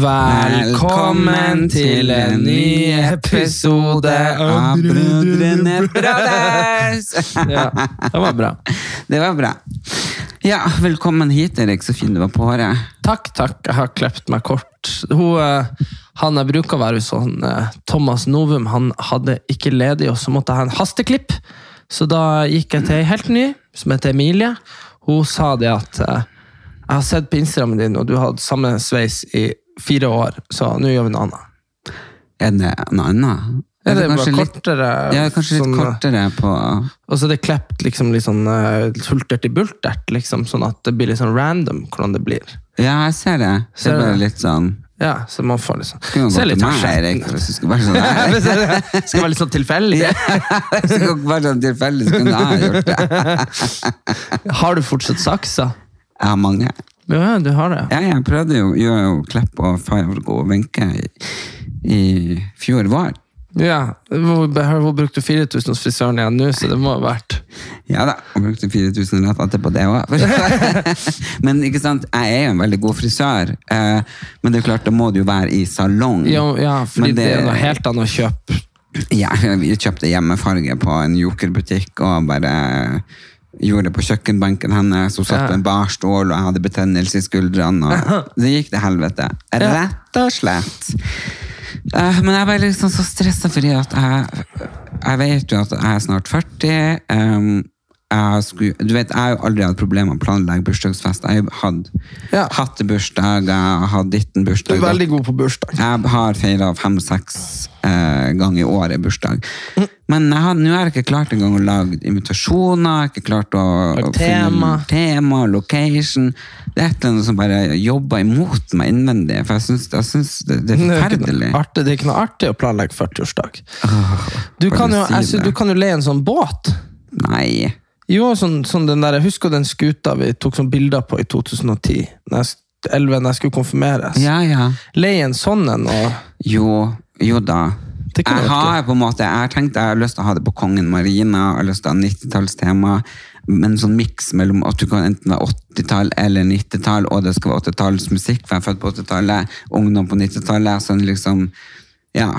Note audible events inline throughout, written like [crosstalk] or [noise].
Velkommen til en ny episode av Brødrene Brothers. Ja, det var bra. Det var bra. Ja, velkommen hit, Erik. Så fin du var på håret. Takk, takk. Jeg har klept meg kort. Hun, eh, han jeg bruker å være hos, sånn, eh, Thomas Novum, han hadde ikke ledig, og så måtte jeg ha en hasteklipp. Så da gikk jeg til ei helt ny, som heter Emilie. Hun sa det at eh, jeg har sett på Instagrammen din, og du har hatt samme sveis i fire år, så nå gjør vi noe annet. Er det noe annet? Ja, det er det kanskje litt, kortere. ja, kanskje litt sånn, eh, kortere på Og så er det klept liksom litt sånn uh, hultert i bultert, liksom, sånn at det blir litt sånn random hvordan det blir. Ja, jeg ser det. Det Ser er bare det? litt sånn Ja, så man får liksom Skulle Se litt være sånn [laughs] her. Skal være litt sånn tilfeldig. Ja, skal være sånn tilfeldig, så kunne jeg gjort det. Har du fortsatt saksa? Jeg har mange. Ja, du har det. Ja, jeg prøvde jo, gjorde jo Klepp og Fargo og Wenche i, i fjor vår. Ja, Hvor, hvor brukte du 4000 hos frisøren igjen nå, så det må ha vært Ja da, og brukte 4000 rett etterpå det òg. [laughs] men ikke sant, jeg er jo en veldig god frisør, eh, men det er klart, da må du jo være i salong. Ja, ja fordi Men det, er noe helt annet å kjøpe. Ja, [laughs] vi kjøpte hjemmefarge på en jokerbutikk og bare gjorde det på kjøkkenbenken hennes. Hun satt på en barstål, og jeg hadde betennelse i skuldrene. Og det gikk til helvete. Rett og slett. Eh, men jeg var liksom så stressa fordi at jeg, jeg vet jo at jeg er snart 40. Um, jeg, skulle, du vet, jeg har jo aldri hatt problemer med å planlegge bursdagsfest. Jeg har hatt Ja. hattebursdag, jeg har hatt bursdag. Du bursdag. er veldig god på bursdag. Jeg har feira fem-seks eh, ganger i året bursdag. Mm. Men jeg nå har jeg ikke klart engang å lage invitasjoner. Jeg har ikke klart å, Lage tema. finne tema. location. Det er et eller annet som bare jobber imot meg innvendig. For jeg syns, syns det, det er er, forferdelig. det er ikke noe artig å planlegge 40-årsdag. Du, synes du kan jo leie en sånn båt. Nei. Jo, sånn, sånn den der, Husker den skuta vi tok sånn bilder på i 2010? Når jeg, 11, når jeg skulle konfirmeres. Ja, ja. Leie en sånn en. og Jo, jo da. Det Jeg har på en måte, jeg har tenkt jeg har lyst til å ha det på Kongen Marina, jeg har lyst til å ha 90-tallstema, men sånn miks mellom at du kan enten være 80-tall eller 90-tall, og det skal være 80-tallsmusikk, for jeg er født på 80-tallet, ungdom på 90-tallet, sånn liksom, ja.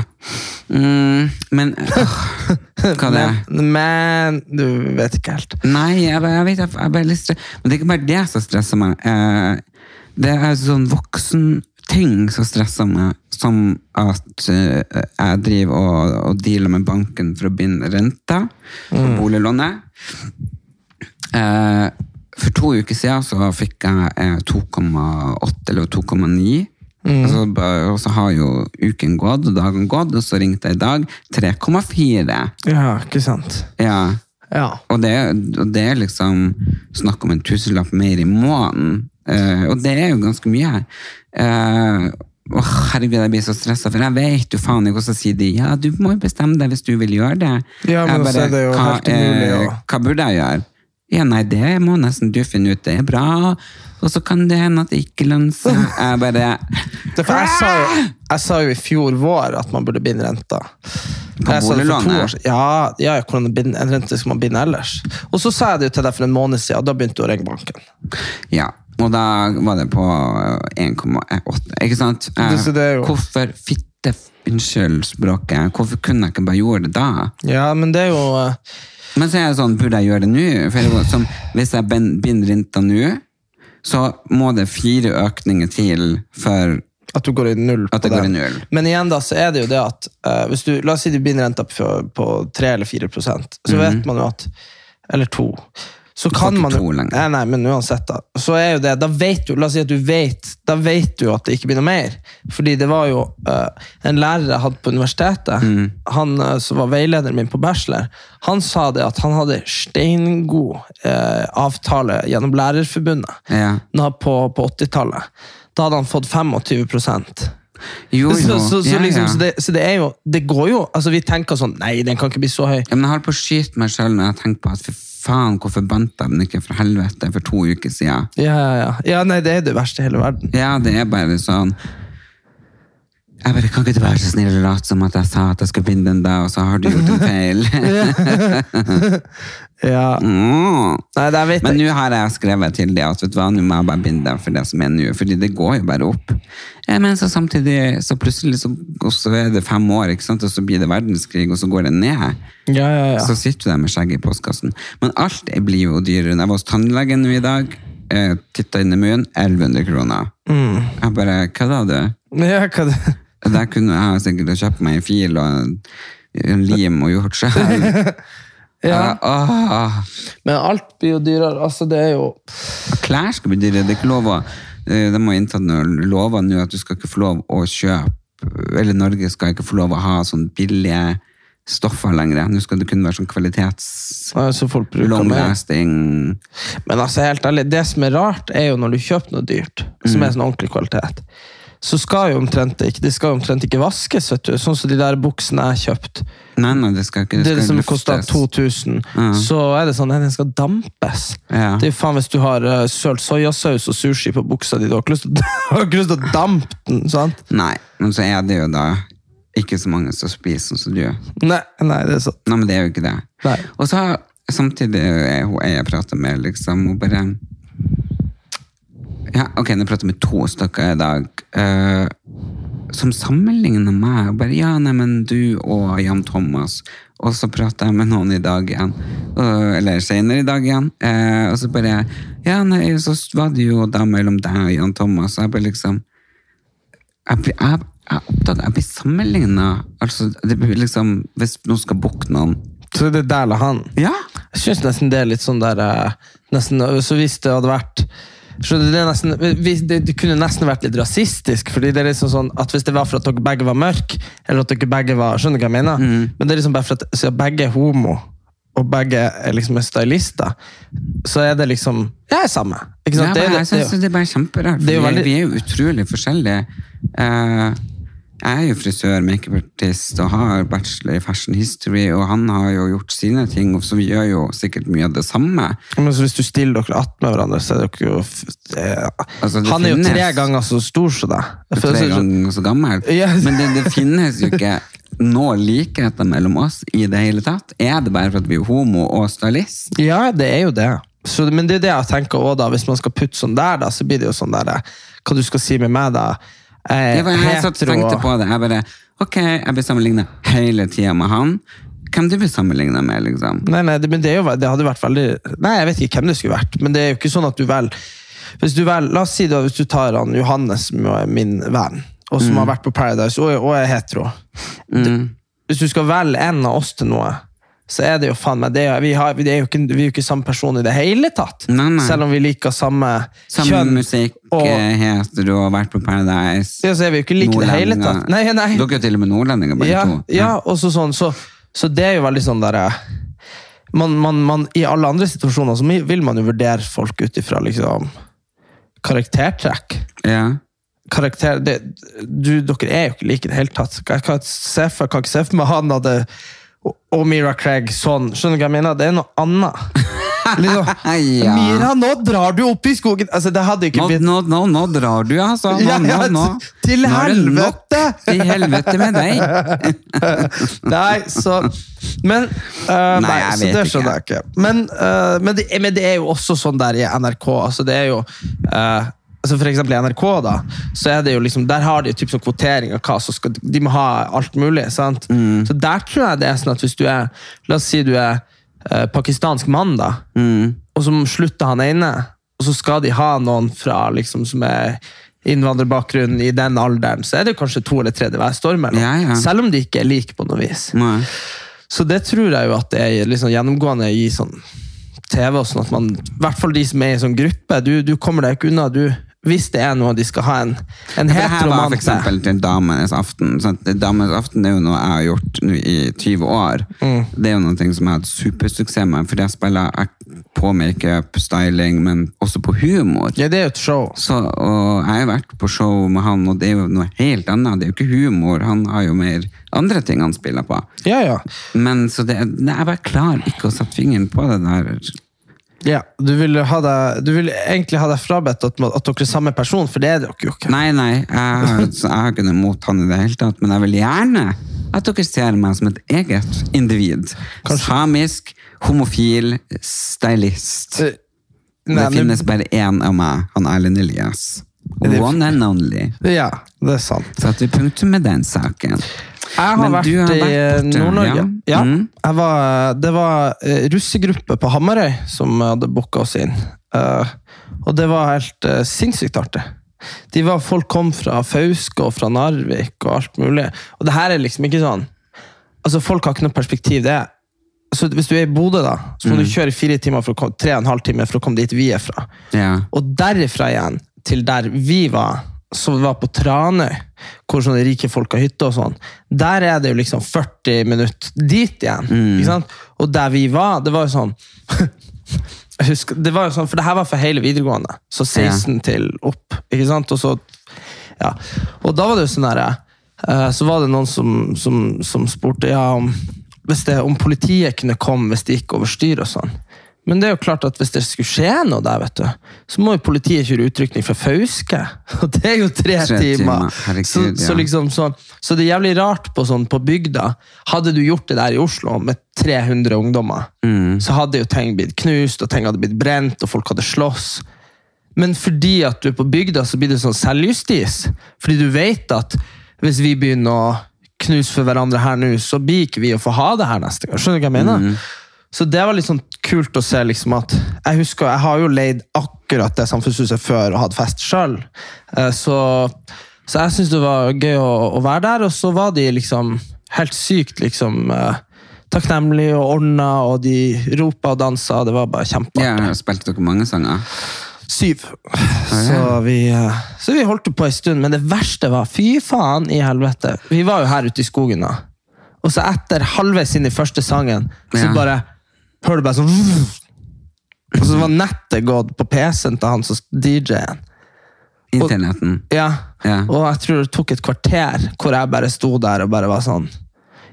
Mm, men, øh, [laughs] hva er det? Men, men du vet ikke helt. Nei, jeg, jeg vet jeg, jeg litt stress. Men det er ikke bare det som stresser meg. Eh, det er sånn voksenting som stresser meg, som at eh, jeg driver og, og dealer med banken for å binde renta på boliglånet. Eh, for to uker siden så fikk jeg eh, 2,8 eller 2,9. Altså, og så har jo uken gått og dagen gått, og så ringte jeg i dag 3,4. Ja, ikke sant? Ja. Ja. Og det, og det er liksom snakk om en tusenlapp mer i måneden. Eh, og det er jo ganske mye. Uh, herregud, jeg blir så stressa, for jeg vet jo faen ikke hvordan sier de ja, du må jo bestemme deg hvis du vil gjøre det. Ja, men Jeg så er det jo hva, helt umulig eh, hva burde jeg gjøre? Ja, nei, det må nesten du finne ut. Det er bra, og så kan det hende at det ikke lønner seg. Jeg bare [laughs] Det, jeg, sa jo, jeg sa jo i fjor vår at man burde binde renta. På boliglånet? Ja, ja hvordan en rente skal man binde ellers. Og så sa jeg det jo til deg for en måned siden, og da begynte du å ringe banken. Ja, og da var det på 1,8. Ikke sant? Eh, Hvorfor fitte Unnskyld språket. Hvorfor kunne jeg ikke bare gjøre det da? Ja, men det er jo eh, Men så er jeg sånn, burde jeg gjøre det nå? For som, hvis jeg binder renta nå, så må det fire økninger til for at du går i null på det null. Men igjen da, så er det jo det at uh, hvis du, La oss si du binder renta på, på 3 eller 4% så -hmm. vet man jo at eller to, så kan man jo. Nei, nei, men uansett, da. Så er jo det, da vet du, la oss si at du vet, da vet du at det ikke blir noe mer. Fordi det var jo uh, en lærer jeg hadde på universitetet, Mm. han uh, som var veilederen min på bachelor, han sa det at han hadde steingod uh, avtale gjennom Lærerforbundet Ja. på, på 80-tallet. Da hadde han fått 25 Jo, jo. så, så, så, ja, liksom, ja. så, det, så det er jo Det går jo altså Vi tenker sånn Nei, den kan ikke bli så høy. Ja, men jeg holder på å skyte meg sjøl når jeg tenker på at for faen, hvorfor bandt jeg den ikke for helvete for to uker siden? Ja, ja, ja. ja, nei, det er det verste i hele verden. Ja, det er bare sånn Jeg bare, Kan ikke du være så snill og late som at jeg sa at jeg skulle binde den da, og så har du gjort en feil? [laughs] [laughs] Ja. Mm. Nei, det vet Men nå har jeg skrevet til det at vet du hva, nå må jeg bare binde deg for det som er nå, fordi det går jo bare opp. Men så samtidig, så plutselig så, så er det fem år, ikke sant? og så blir det verdenskrig, og så går det ned. Ja, ja, ja. Så sitter du der med skjegget i postkassen. Men alt blir jo dyrere. Jeg var hos tannlegen nå i dag, eh, titta inn i munnen, 1100 kroner. Mm. Jeg bare, hva da du? ja hva det? Der kunne jeg sikkert kjøpt meg en fil og en, en lim og gjort selv. [laughs] Ja. Ah, Men alt blir jo dyrere. Altså, det er jo klær skal bli dyrere. Det er ikke lov å eh, De har inntatt lover nå at du skal ikke få lov å kjøpe Eller Norge skal ikke få lov å ha sånn billige stoffer lenger. Nå skal det kun være sånn kvalitets altså, folk bruker long lasting Men altså, helt ærlig, det som er rart, er jo når du kjøper noe dyrt, som Mm. er sånn ordentlig kvalitet, så skal jo omtrent ikke, det skal omtrent ikke vaskes, vet du. Sånn som de der buksene jeg kjøpte. Nei, nei, det skal ikke Det, skal som koster 2000, så er det sånn at den skal dampes. Ja. Det er faen hvis du har uh, sølt soyasaus og sushi på buksa di, [laughs] du har ikke lyst til å, dampe den, sant? Nei, men så er det jo da ikke så mange som spiser sånn som du. Nei, nei, det er sant. Nei, men det er jo ikke det. Nei. Og så samtidig hun jeg prater med, liksom, hun bare Ja, ok, nå prater jeg med to stykker i dag. Uh, som sammenligner meg. og Bare, ja, nei, men du og Jan Thomas. Og så prater jeg med noen i dag igjen. uh, eller senere i dag igjen. Uh, og så bare Ja, nei, så var det jo da mellom deg og Jan Thomas. Og jeg bare liksom jeg, blir- jeg, jeg blir sammenligna. Altså, det blir liksom, hvis noen skal booke noen Så det er der eller han. Ja! Jeg syns nesten det er litt sånn der eh, nesten, Så hvis det hadde vært det, er nesten, det, det kunne nesten vært litt rasistisk, fordi det er liksom sånn at hvis det var for at dere begge var mørke, eller at dere begge var Skjønner du hva jeg mener? Men det er liksom bare for at siden begge er homo, og begge er liksom er stylister, så er det liksom Ja, samme. Ikke sant? Ja, det, er- men det, det, det er bare kjemperart. det er vi, vi er jo utrolig forskjellige. Eh, jeg er jo frisør, makeupartist og har bachelor i fashion history, og han har jo gjort sine ting, og så vi gjør jo sikkert mye av det samme. men så hvis du stiller dere attmed hverandre, så er dere jo eh, Altså, Han er jo finnes- tre ganger så stor som deg. Tre så... sånn. ganger så gammel. Yes. Men det, det finnes jo ikke noe likheter mellom oss i det hele tatt. Er det bare for at vi er homo og stylist? Ja, det er jo det. Så, men det er det jeg tenker også da, hvis man skal putte sånn der, da, så blir det jo sånn der Hva du skal si med meg, da? Eh, Jeg, var, jeg som tenkte på det. Jeg bare, ok, jeg blir sammenlignet hele tiden med han. Hvem du blir sammenlignet med, liksom? Nei, nei, det, men det, jo, det hadde vært veldig Nei, jeg vet ikke hvem det skulle vært, men det er jo ikke sånn at du vel Hvis du vel, La oss si da, hvis du tar han Johannes, som jo er min venn, og som har vært på Paradise, og, og er hetero det, Hvis du skal velge en av oss til noe, så er det jo faen meg det. Vi, har, vi, er jo ikke, vi er jo ikke samme person i det hele tatt. Nei, nei. Selv om vi liker samme, Samme kjønn. musikk, og- eh, har vært på Paradise. Ja, så er vi jo ikke like i det hele tatt. Nei, nei. Dere er jo til og med nordlendinger, begge Ja, to. ja og så sånn, så, så det er jo veldig sånn der eh, man, man, man, I alle andre situasjoner så vil man jo vurdere folk ut ifra liksom, karaktertrekk. Ja. Karakter, det, du, dere er jo ikke like i det hele tatt. Jeg kan, se for, kan ikke se for meg han hadde og, Mira Craig sånn. Skjønner du hva jeg mener? Det er noe annet. [laughs] Liksom, Ja. Mira, nå drar du opp i skogen! Altså, det hadde ikke blitt nå, nå, nå drar du, altså. Nå, Ja, nå, til helvete! Til helvete med deg! [laughs] Nei, så Men, uh, nei, jeg så vet det skjønner jeg ikke. Men, uh, men, det, men det er jo også sånn der i NRK. Altså det er jo øh, altså For eksempel i NRK, da, så er det jo liksom, der har de jo typ sånn kvotering av hva som skal De må ha alt mulig. sant? Mm. Så der tror jeg det er sånn at hvis du er La oss si du er eh, pakistansk mann, da, Mm. og så slutter han ene, og så skal de ha noen fra liksom som er innvandrerbakgrunn i den alderen, så er det kanskje to eller tre det hver står mellom. Ja, ja. Selv om de ikke er like på noe vis. Nei. Så det tror jeg jo at det er liksom gjennomgående i sånn TV, og sånn at man, i hvert fall de som er i sånn gruppe, du, du kommer deg ikke unna. du hvis det er noe de skal ha en, en Det her var eksempel til Damenes aften. Sant? Damenes aften er jo noe jeg har gjort i 20 år. Mm. Det er jo noe som jeg har hatt supersuksess med, for jeg spiller jeg på makeup, styling, men også på humor. Ja, det er jo et show. Så, og jeg har vært på show med han, og det er jo noe helt annet. Det er jo ikke humor, han har jo mer andre ting han spiller på. Ja, ja. Men så det, jeg bare klarer ikke å sette fingeren på det der. Ja. Du vil, ha deg, du vil egentlig ha deg frabedt at, at dere er samme person, for det er dere jo ikke. Nei, nei, jeg, jeg har ikke noe imot han i det hele tatt, men jeg vil gjerne at dere ser meg som et eget individ. Samisk, homofil, stylist. Nei, Det finnes men- bare én av meg, han Erlend Elias. One and only. Ja, det er sant. At vi punktum med den saken. Jeg har Men vært du har i vært i Nord-Norge. ja. Ja. Mm. Var, det var eh, russegruppe på Hamarøy som hadde booka oss inn. Uh, og det var helt uh, sinnssykt artig. De var, folk kom fra Fauske og fra Narvik og alt mulig. Og det her er liksom ikke sånn Altså, Folk har ikke noe perspektiv. det er så Hvis du er i Bodø, da, så må du kjøre fire timer for å komme, tre og en halv time for å komme dit vi er fra. Ja. Og derifra igjen til der vi var, som var på Tranøy, hvor sånne rike folk har hytte og sånn, der er det jo liksom 40 minutter dit igjen. Ikke sant? Og der vi var, det var jo sånn [laughs] jeg husker, det var jo sånn, For det her var for hele videregående, så 16 til opp. ikke sant? Og så, ja. Og da var det jo sånn herre eh, Så var det noen som, som, som spurte ja, om, det, om politiet kunne komme hvis det gikk over styr og sånn. Men det er jo klart at hvis det skulle skje noe der, vet du, så må jo politiet kjøre utrykning fra Fauske. [laughs] Og det er jo tre, Tre timer. timer, herregud, så, så, liksom, så, så det er jævlig rart på, sånn, på bygda. Hadde du gjort det der i Oslo med 300 ungdommer, Mm. så hadde jo ting blitt knust, og ting hadde blitt brent, og folk hadde slåss. Men fordi at du er på bygda, så blir det sånn selvjustis. Fordi du vet at hvis vi begynner å knuse for hverandre her nå, så blir ikke vi å få ha det her neste gang. Skjønner du hva jeg mener? Så det var litt sånn kult å se liksom at Jeg husker, jeg har jo leid akkurat det samfunnshuset før og hatt fest sjøl. Så, så jeg syns det var gøy å, å være der, og så var de liksom helt sykt liksom eh, takknemlige og ordna, og de ropa og dansa. Det var bare kjempeartig. Ja, spilte dere mange sanger? Syv. Så vi, eh, så vi holdt på en stund, men det verste var Fy faen i helvete. Vi var jo her ute i skogen, da. Og så etter halvveis inn i første sangen, så bare hører du bare sånn [laughs] Og så var nettet gått på PC-en til han som DJ-en. Internetten? Ja. Ja. Og jeg tror det tok et kvarter hvor jeg bare sto der og bare var sånn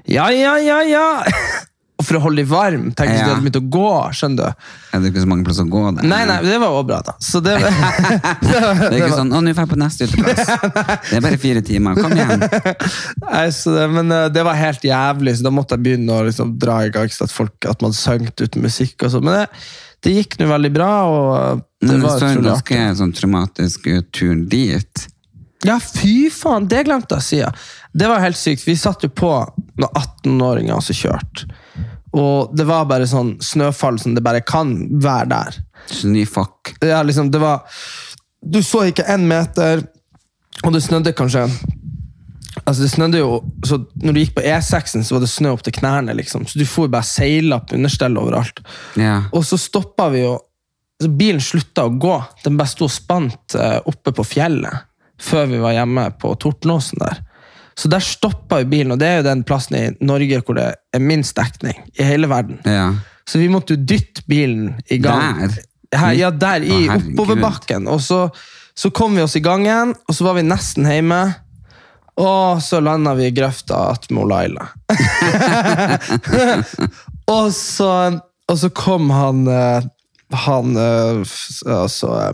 Ja, ja, ja, ja! [laughs] Og for å holde dem varm. Tenkte hvis Ja. de hadde begynt å gå. skjønner du? Er det ikke så mange plasser å gå der? Nei, nei, det var også bra, da. Så det, det, var- [laughs] [laughs] Det er ikke sånn 'Å, nå drar jeg på neste uteplass'. [laughs] Det er bare fire timer. Kom igjen. Nei, så det, men eh, det var helt jævlig, så da måtte jeg begynne å liksom dra i gang så at, folk, at man sang uten musikk. og sånn. Men det, det gikk nå veldig bra, og eh, det Men det var så en ganske sånn traumatisk tur dit. Ja, fy faen! Det glemte jeg å si. ja. Det var helt sykt. Vi satt jo på når 18-åringer også kjørte. Og det var bare sånn snøfall som det bare kan være der. Snøfokk. Ja, liksom, det var Du så ikke én meter, og det snødde kanskje Altså det snødde jo, så Når du gikk på E6-en, så var det snø opp til knærne. liksom. Så Du får jo bare seile opp understell overalt. Ja. Og så stoppa vi jo så Bilen slutta å gå. Den bare sto og spant eh, oppe på fjellet før vi var hjemme på Tortenåsen der. Så der stoppa jo bilen, og det er jo den plassen i Norge hvor det er minst dekning i hele verden. ja. Så vi måtte jo dytte bilen i gang. Der? Her, ja, der i Å, oppoverbakken. Og så, så kom vi oss i gang igjen, og så var vi nesten hjemme. Og så landa vi i grøfta attmed Laila. [laughs] og, så, og så kom han eh, Han eh, altså, eh,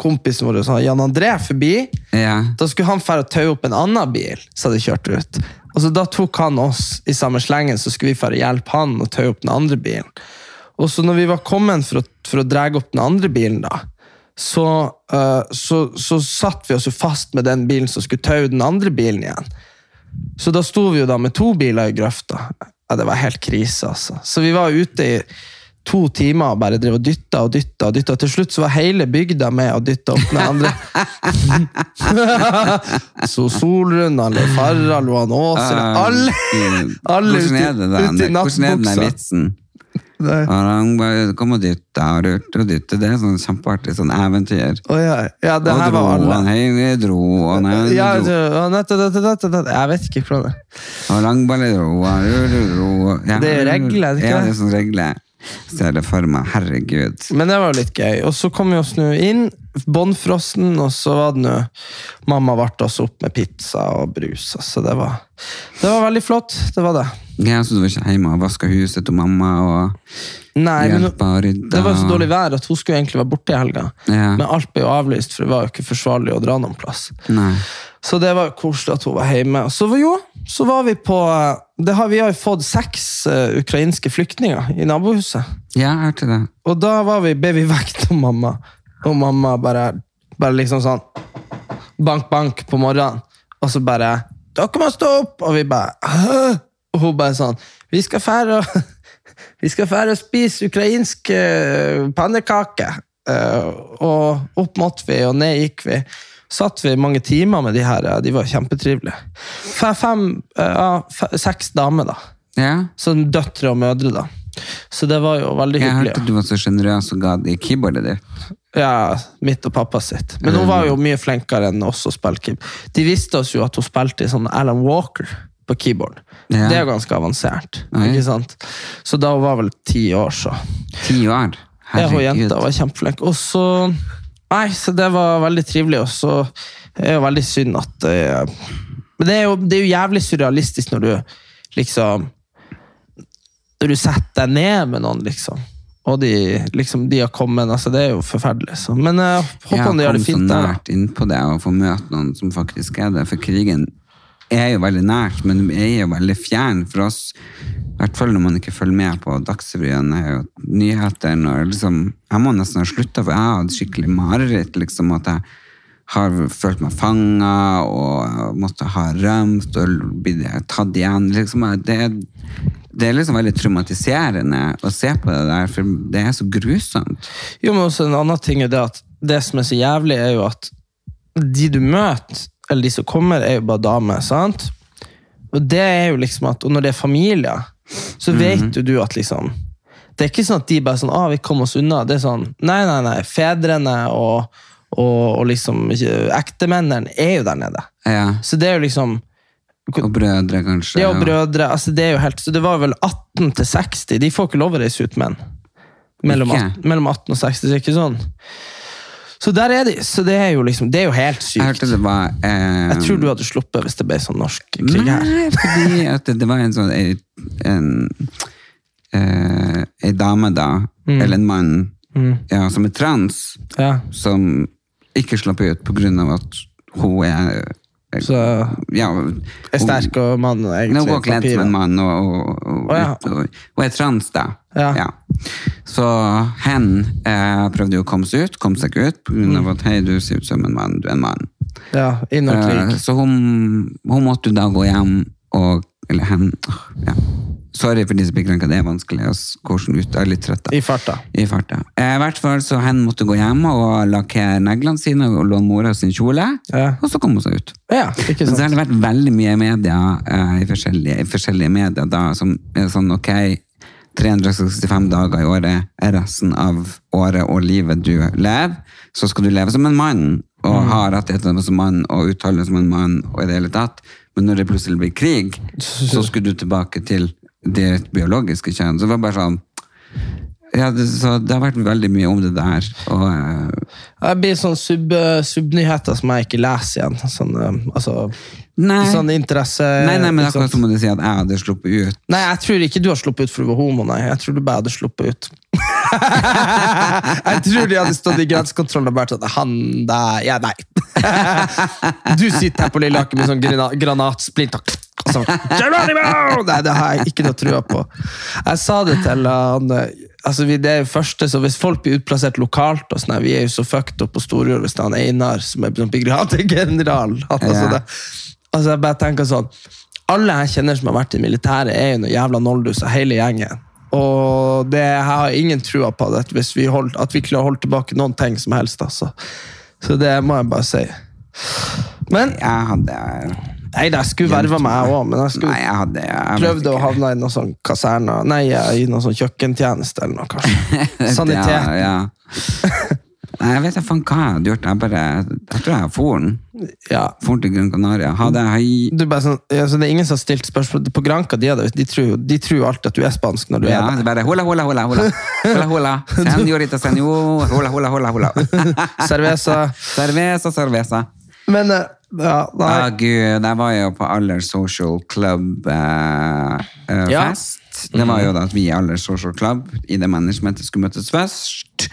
Kompisen vår, sånn, Jan André, forbi. ja. Da skulle han fære og taue opp en annen bil som hadde kjørt ut. Og så Da tok han oss i samme slengen, så skulle vi fære hjelpe han og taue opp den andre bilen. Og så når vi var kommet for å, for å dra opp den andre bilen, da, så, uh, så, så satt vi oss jo fast med den bilen som skulle taue den andre bilen igjen. Så da sto vi jo da med to biler i grøfta. Ja, Det var helt krise, altså. Så vi var ute i to timer bare drev og dytta og dytta. og dytta. Til slutt så var hele bygda med og dytta opp den andre. [laughs] så Solrun, alle Farral og han Ah, Alle, alle Hvordan er det den? Hvordan er den vitsen? Han bare kom og dytta og rørte og dytta. Det er sånn kjempeartig sånn eventyr. Oh, ja. ja, det og her dro, var alle. han høyre dro, og han Ja, dro. det- ja, nett- nett- nett- nett- nett. Jeg vet ikke hvordan det. Og langballe dro, og rør dro. Ja, Det er regler, er det ikke Ja, det er sånn regler. Ser det for meg. Herregud. Men det var jo litt gøy. Og så kom vi oss nå inn, bånnfrossen, og så var det nå Mamma varte oss opp med pizza og brus. Så det var, det var veldig flott. Det var det. Jeg synes du var ikke hjemme og vaska huset til mamma og Nei, men hjelpa og rydda. det var så dårlig vær at hun skulle egentlig være borte i helga. Ja. Men alt ble jo avlyst, for det var jo ikke forsvarlig å dra noen plass. Nei. Så det var koselig at hun var hjemme. Så jo, så var vi på det har, Vi har jo fått seks uh, ukrainske flyktninger i nabohuset. Ja, jeg hørte det. Og da var vi, ble vi vekt av mamma. Og mamma bare, bare liksom sånn Bank, bank på morgenen. Og så bare 'Dere må stå opp!' Og vi bare Åh! Og hun bare sånn 'Vi skal fære og [laughs] vi skal fære og spise ukrainsk eh, pannekake.' Eh, og opp måtte vi, og ned gikk vi. Satt vi mange timer med de her. De var kjempetrivelige. Fem, fem, eh, ja, seks damer, da. Ja. Så døtre og mødre, da. Så det var jo veldig Jeg hyggelig. hørte du var så sjenerøs og ga de keyboardet ditt. Ja, mitt og pappa sitt. Men hun var jo mye flinkere enn oss å spille keyboard. De visste oss jo at hun spilte i sånn Alan Walker på keyboard. Ja. Det er jo ganske avansert. Oi. ikke sant? Så da hun var vel ti år, så. Ti år. Ja, hun jenta var kjempeflink. Og så Nei, så det var veldig trivelig, og så er det jo veldig synd at eh, Men det er, jo, det er jo jævlig surrealistisk når du liksom Når du setter deg ned med noen, liksom. Og de, liksom, de har kommet. altså Det er jo forferdelig. Så. Men jeg håper Jeg de har det det Jeg fint der. så nært innpå det å få møte noen som faktisk er det, for krigen er jo veldig nært, men de er jo veldig fjern for oss. I hvert fall når man ikke følger med på Dagsrevyen og nyheter. Liksom, jeg må nesten ha slutta, for jeg har hatt skikkelig mareritt. liksom, at jeg har følt meg fanga og måtte ha rømt og blitt tatt igjen. Liksom, det, det er liksom veldig traumatiserende å se på det der, for det er så grusomt. Jo, men også en annen ting er det at det som er så jævlig, er jo at de du møter, eller de som kommer, er jo bare damer, sant? Og det er jo liksom at, og når det er familier, så vet jo du at liksom Det er ikke sånn at de bare sånn ah, vi kom oss unna'. Det er sånn Nei, nei, nei. Fedrene og, og, og liksom ektemennene er jo der nede. Ja. Så det er jo liksom Og brødre, kanskje. Det og brødre, altså det er jo helt Så det var vel 18 til 60. De får ikke lov å reise ut menn. Mellom, Ikke? 18, mellom 18 og 60, så det er ikke sånn. Så der er de. Så det er jo liksom Det er jo helt Jeg sykt. hørte det var eh, Jeg tror du hadde sluppet hvis det ble sånn norsk krig her. Nei, fordi at det, var en sånn en, en, en dame, da, Mm. eller en mann, ja, som er trans, Ja, som ikke slapp ut på grunn av at hun er så ja, er sterk og mann Hun går kledd som en mann og, og, og, ja. og, og er trans, da. Ja. Så hen eh, prøvde jo å komme seg ut, kom seg ikke ut, grunn Mm. at hei, du ser ut som en mann, du er en mann. Ja, Eh. Så hun, hun måtte jo da gå hjem og Eller hen ja. Sorry for disse som det er vanskelig. Hvordan ut, jeg er litt trøtt. da. I farta. I farta. Eh, hvert fall så hen måtte gå hjem og lakkere neglene sine og låne mora sin kjole. Ja. Og så kom hun seg ut. Ja, ikke Men så har det vært veldig mye media, eh, i, forskjellige, i forskjellige medier, da, som er sånn, ok, 365 dager i året er resten av året og livet du lever, så skal du leve som en mann, og ha rettighetene som mann, og uttale deg som en mann, og i det hele tatt. Men når det plutselig blir krig, så [laughs] skulle du tilbake til ditt biologiske kjønn. Så det var bare sånn, ja, det, så det har vært veldig mye om det der, og uh, Det blir sånn sub, subnyheter som jeg ikke leser igjen. Sånn, uh, altså, Nei. sånn interesse... Nei, nei, men akkurat som å si at jeg hadde sluppet ut. Nei, jeg tror ikke du har sluppet ut for du var homo, nei. Jeg tror du bare hadde sluppet ut. [laughs] jeg tror de hadde stått i grensekontrollen og bare sånn Han der Ja, nei. [laughs] du sitter her på Lilleaker med sånn grana granatsplint og sånn så, Nei, det har jeg ikke noe trua på. Jeg sa det til han altså vi, Det er jo første, så Hvis folk blir utplassert lokalt og sånn, Vi er jo så fucked up på Storjord hvis det er han Einar som er sånn brigadegeneral. Altså, Ja. det, altså, jeg bare tenker sånn alle jeg kjenner som har vært i militæret, er jo noen jævla nollduser, hele gjengen. Og det jeg har ingen trua på det, hvis vi holdt, at vi klarer å holde tilbake noen ting som helst. Altså. Så det må jeg bare si. Men Jeg hadde Nei, jeg skulle verva meg, òg, men jeg skulle Nei, jeg hadde jeg prøvde prøvd å havne i noe sånn kaserne Nei, i noe sånn kjøkkentjeneste eller noe, kanskje. [laughs] Sanitet. Ja, ja. [laughs] Nei, jeg vet ikke hva jeg hadde gjort. Jeg bare, jeg tror jeg for Ja. For til Gran Canaria. Hadde jeg Du bare sånn, ja, så det er ingen som har stilt spørsmål På Granca de, de, tror, de tror alltid at du er spansk når du Ja, er der. Ja, bare hola, hola, hola, hola. Hola, hola. [laughs] Senorita, senor. Hola, hola, hola, hola. [laughs] Cerveza. Cerveza, cerveza. Men eh, ja, nei. Å gud, jeg var jo på Aller Social Club eh, eh, Ja. fest. Det var jo da at vi i Aller Social Club i det managementet skulle møtes først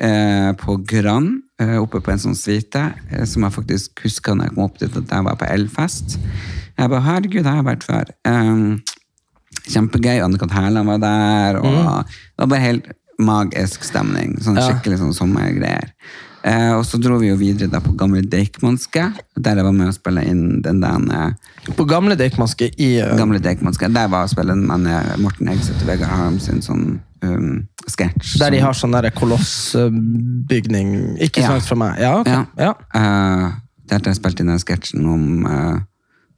eh, på Gran, eh, oppe på en sånn suite, eh, som jeg faktisk husker når jeg kom opp dit at jeg var på Elfest. Jeg bare, herregud, jeg har jeg vært før. Eh, kjempegøy, Anne-Kat. Hærland var der, og det var bare helt magisk stemning. Sånn skikkelig sånn sommergreier. Eh, og så dro vi jo videre da på Gamle Deichmanske, der jeg var med å spille inn den der eh, På gamle Deichmanske i uh... Gamle Deichmanske. Der var spillen med eh, Morten Egseth og Vegard Harm sin sånn um, sketsj. Der de har sånn kolossbygning Ikke Ja. så langt fra meg. Ja, ok. Ja. Ja. Eh, der har jeg spilt inn den sketsjen om uh,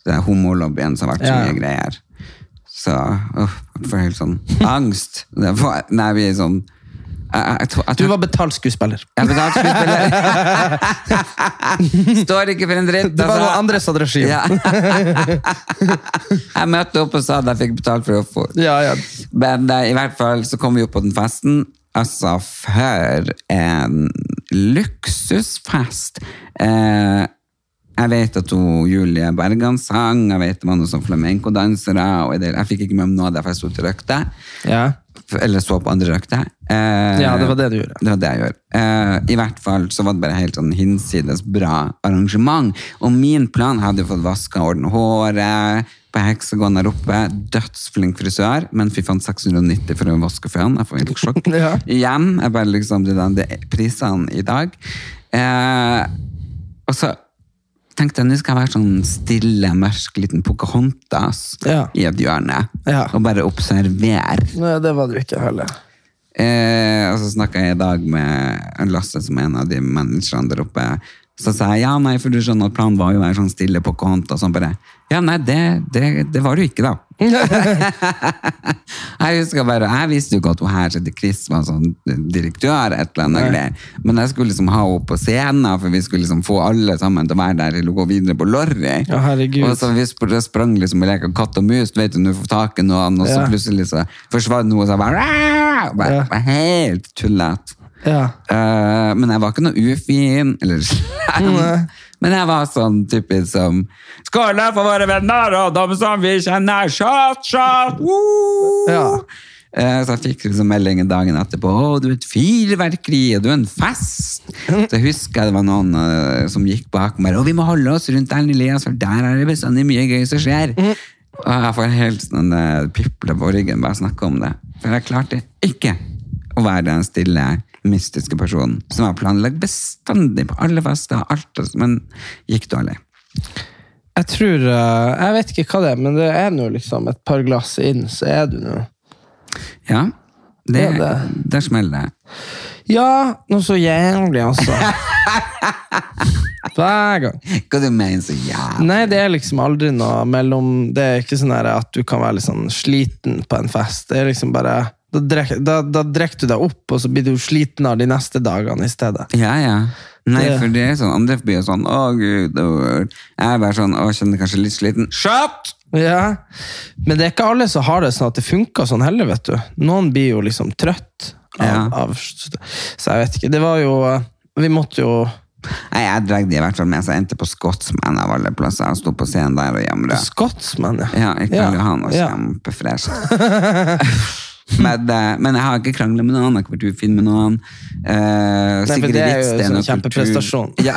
det homolobbyen som har vært så mye greier. Så uff, jeg får helt sånn angst. Var, nei, vi er sånn jeg, jeg, jeg, tror- jeg, Du var betalt skuespiller. Jeg betalt skuespiller. [laughs] Står ikke for en dritt. Det var altså. noen andres regi. Ja. [laughs] jeg møtte opp og sa at jeg fikk betalt for å få Ja, ja. Men eh, i hvert fall så kom vi opp på den festen. Altså, for en luksusfest! Eh, jeg vet at hun, Julie Bergan sang, jeg vet sånn flamenco-dansere. og jeg- fikk ikke med meg noe av det, for jeg sto til røkte. ja. Eller så på andre røkte. Eh, Ja, det var det du gjorde. Det var det jeg gjorde. Eh, I hvert fall så var det bare helt sånn hinsides bra arrangement. Og min plan hadde jo fått vaska og ordna håret på Heksagon der oppe. Dødsflink frisør, men fy faen, 690 for å vaske føn. Jeg får helt sjokk. [laughs] Ja. Igjen. Jeg bare liksom, det, det er prisene i dag. Eh, og så tenkte jeg nå skal jeg være sånn stille, mørk liten Pocahontas Ja. i et hjørne. Ja. Og bare observere. Nei, det var du ikke heller. Eh, og så snakka jeg i dag med Lasse, som er en av de managerne der oppe. Så sa jeg ja, nei, for du skjønner at planen var jo å være sånn stille Pocahontas. Sånn bare Ja, nei, det, det, det var du ikke, da. [laughs] jeg husker bare, jeg visste jo ikke at hun her heter Chris, var sånn direktør, et eller annet greier. Men jeg skulle liksom ha henne på scenen, for vi skulle liksom få alle sammen til å være der og gå videre på Lorry. Ja. Og så vi sp- sprang liksom og leka katt og mus, du vet du, nå får tak i noen, og så Ja. plutselig så forsvant noe, og så bare, bare, bare helt tullete. Ja. Uh, men jeg var ikke noe ufin, eller [laughs] slem. Men jeg var sånn typisk som Skål for våre venner og dem som vi kjenner! Shot, shot! Woo! Ja. Eh, Så jeg fikk liksom meldingen dagen etterpå. Å, du er et fyrverkeri, og du er en fest! Så jeg husker det var noen uh, som gikk bak meg. Og vi må holde oss rundt Erlend Elias, for der er det bestandig mye gøy som skjer. Og jeg får helt sånn uh, piple på ryggen bare snakke om det. For jeg klarte ikke å være den stille, mystiske personen som har planlagt bestandig på alle fester, alt, men gikk dårlig. Jeg tror eh, Jeg vet ikke hva det er, men det er nå liksom et par glass inn, så er du nå Ja, det, Ja, det- der smeller det. Ja, noe så jævlig, altså. [laughs] Hver gang. Hva du mener så jævlig? Nei, det er liksom aldri noe mellom Det er ikke sånn at du kan være litt sånn sliten på en fest. Det er liksom bare Da drikker da, da drikker du deg opp, og så blir du sliten av de neste dagene i stedet. Ja, ja. Nei, Det- for det er sånn, andre blir jo sånn, å gud, å, jeg er bare sånn, å, kjenner kanskje litt sliten. Shut! Ja, Men det er ikke alle som har det sånn at det funker sånn heller, vet du. Noen blir jo liksom trøtt av, Ja. av Så jeg vet ikke. Det var jo Vi måtte jo Nei, jeg dregde i hvert fall med, så jeg endte på Scotsman av alle plasser. Jeg sto på scenen der og jamret. Scotsman, ja. Ja, i Karl Johan var ja. kjempefresh. [laughs] men, eh, men jeg har ikke kranglet med noen, jeg har ikke vært ufin med noen. Uh, Nei, for det er jo en sånn kjempeprestasjon. Ja.